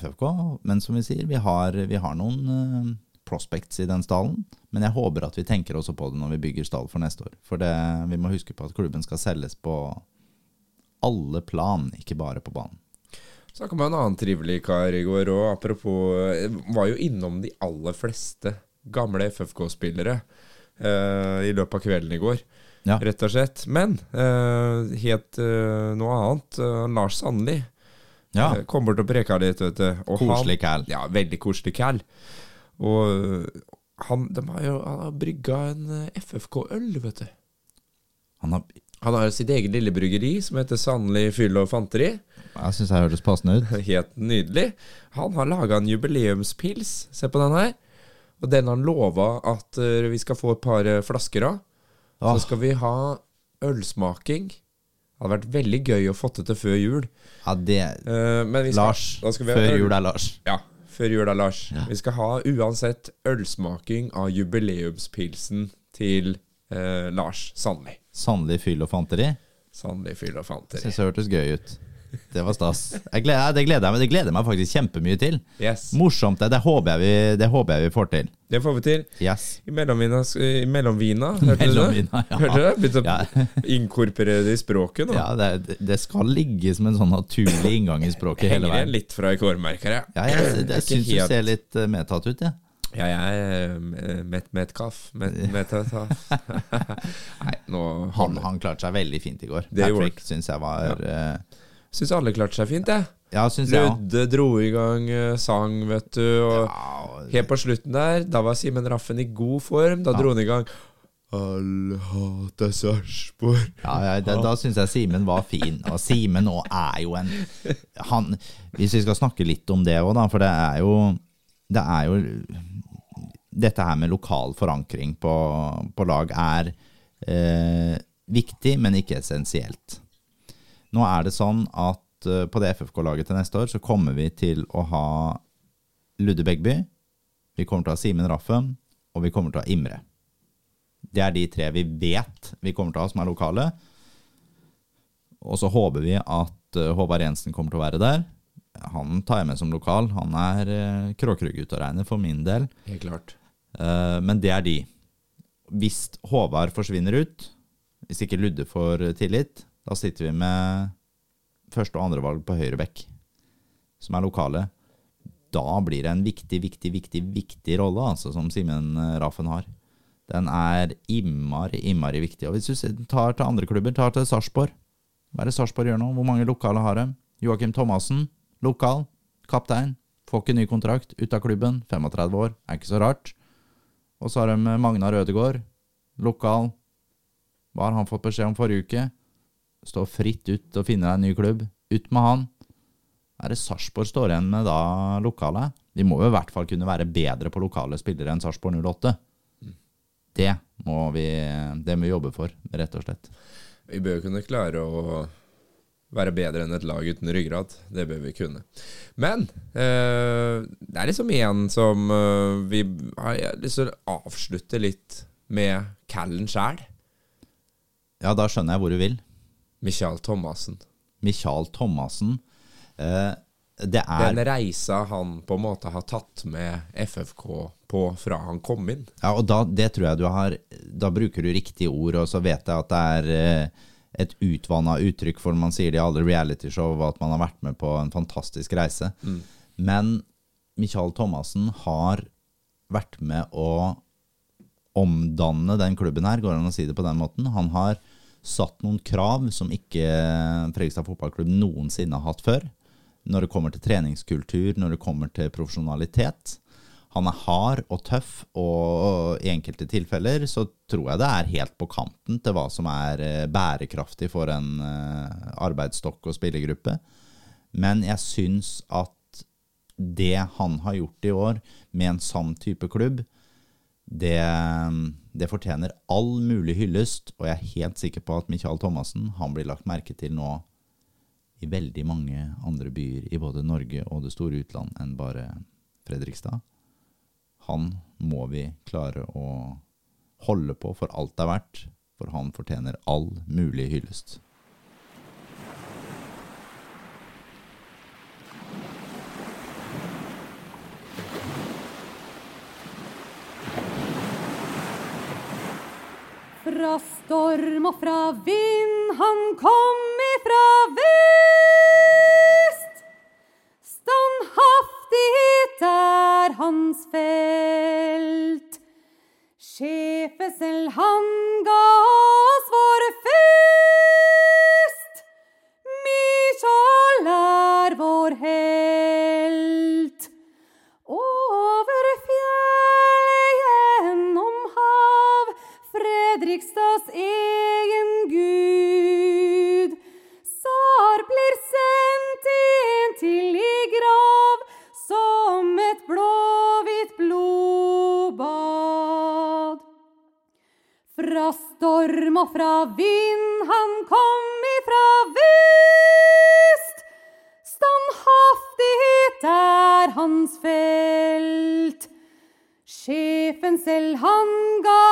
FFK. Men som vi sier, vi har, vi har noen eh, prospects i den stallen. Men jeg håper at vi tenker også på det når vi bygger stall for neste år. For det, vi må huske på at klubben skal selges på alle plan, ikke bare på banen. Snakka med en annen trivelig kar i går òg, apropos jeg Var jo innom de aller fleste gamle FFK-spillere eh, i løpet av kvelden i går, Ja. rett og slett. Men eh, helt eh, noe annet. eh, Lars Sandli Ja, eh, kom bort og preka litt, vet du. Og Koselig cal. Ja, veldig koselig cal. Og eh, han, de har jo han har brygga en eh, FFK-øl, vet du. han har, Han har sitt eget lille bryggeri som heter Sannelig Fyll og Fanteri. jeg syns jeg hørtes passende ut. Helt nydelig. Han har laga en jubileumspils. Se på den her. Og den har han lova at eh, vi skal få et par eh, flasker av. Åh. Så skal vi ha ølsmaking. Det hadde vært veldig gøy å få det til før jul. Ja, det uh, men vi skal, Lars. skal vi Før jul er Lars. Ja, før jul er Lars. Ja. Vi skal ha uansett ølsmaking av jubileumspilsen til eh, Lars Sandli. Sandli fyll og fanteri. Sandli Fyll og Fanteri. Syns det hørtes gøy ut. Det var stas. Jeg gleder, det, gleder jeg, meg- det gleder jeg meg faktisk kjempemye til. Yes. Morsomt. Det, det, håper vi, det håper jeg vi får til. Det får vi til. Yes. I mellomvina, i mellomvina hørte du det? Ja. Hørte du det? Begynte å Ja. inkorporere det i språket nå. Ja, det, det skal ligge som en sånn naturlig inngang i språket hele veien. Henger litt fra i kårmerker, jeg. Ja, jeg, jeg syns helt... du ser litt eh, medtatt ut, jeg. Ja, jeg er Met Metcalf. Met, Metcalf. Nei, nå Han, han klarte seg veldig fint i går. Det Patrick syns jeg var eh, Syns alle klarte seg fint, jeg. Ja, synes jeg. Ludde dro i gang eh, sang, vet du. Og helt på slutten der, da var Simen Raffen i god form. Da dro han i gang Alle hater Sarpsborg. Ja, ja, da, da syns jeg Simen var fin. Og Simen òg er jo en han, Hvis vi skal snakke litt om det òg, da, for det er jo Det er jo Dette her med lokal forankring på, på lag er eh, viktig, men ikke essensielt. Nå er det sånn at uh, på det FFK-laget til neste år så kommer vi til å ha Ludde Begby, vi kommer til å ha Simen Raffen, og vi kommer til å ha Imre. Det er de tre vi vet vi kommer til å ha som er lokale. Og så håper vi at uh, Håvard Jensen kommer til å være der. Han tar jeg med som lokal. Han er uh, Kråkerud-gutt å regne for min del. Helt klart. Uh, men det er de. Hvis Håvard forsvinner ut, hvis ikke Ludde får tillit, da sitter vi med første- og andrevalg på høyre bekk, som er lokale. Da blir det en viktig, viktig, viktig viktig rolle altså, som Simen eh, Raffen har. Den er innmari, innmari viktig. Og hvis du tar til andre klubber, tar til Sarpsborg Hva er det Sarpsborg gjør nå? Hvor mange lokale har de? Joakim Thomassen, lokal, kaptein. Får ikke ny kontrakt, ut av klubben, 35 år, er ikke så rart. Og så har de Magnar Ødegaard, lokal. Hva har han fått beskjed om forrige uke? Stå fritt ut og finne deg en ny klubb. Ut med han. Er det Sarpsborg står igjen med da lokale? De må jo i hvert fall kunne være bedre på lokale spillere enn Sarpsborg 08. Det må vi, det må vi jobbe for, rett og slett. Vi bør kunne klare å være bedre enn et lag uten ryggrad. Det bør vi kunne. Men eh, det er liksom en som eh, vi har jeg har lyst til å avslutte litt med Callen sjæl. Ja, da skjønner jeg hvor du vil. Michael Thomassen. Michael Thomassen. Eh, det er Den reisa han på en måte har tatt med FFK på fra han kom inn. Ja, og da, det tror jeg du har Da bruker du riktige ord, og så vet jeg at det er eh, et utvanna uttrykk for man sier det i alle realityshow, at man har vært med på en fantastisk reise. Men Michael Thomassen har vært med å omdanne den klubben her, går det an å si det på den måten. Han har satt noen krav som ikke Fredrikstad fotballklubb noensinne har hatt før. Når det kommer til treningskultur, når det kommer til profesjonalitet. Han er hard og tøff, og i enkelte tilfeller så tror jeg det er helt på kanten til hva som er eh, bærekraftig for en eh, arbeidsstokk og spillergruppe. Men jeg syns at det han har gjort i år med en sann type klubb, det, det fortjener all mulig hyllest, og jeg er helt sikker på at Michael Thomassen han blir lagt merke til nå i veldig mange andre byer i både Norge og det store utland enn bare Fredrikstad. Han må vi klare å holde på for alt det er verdt, for han fortjener all mulig hyllest. Fra storm og fra vind, han kom ifra vest. Standhaftighet er hans felt. Sjefe selv han ga oss vår fest. Storm og fra vind, han kom ifra vest. Standhaftighet er hans felt. Sjefen selv han ga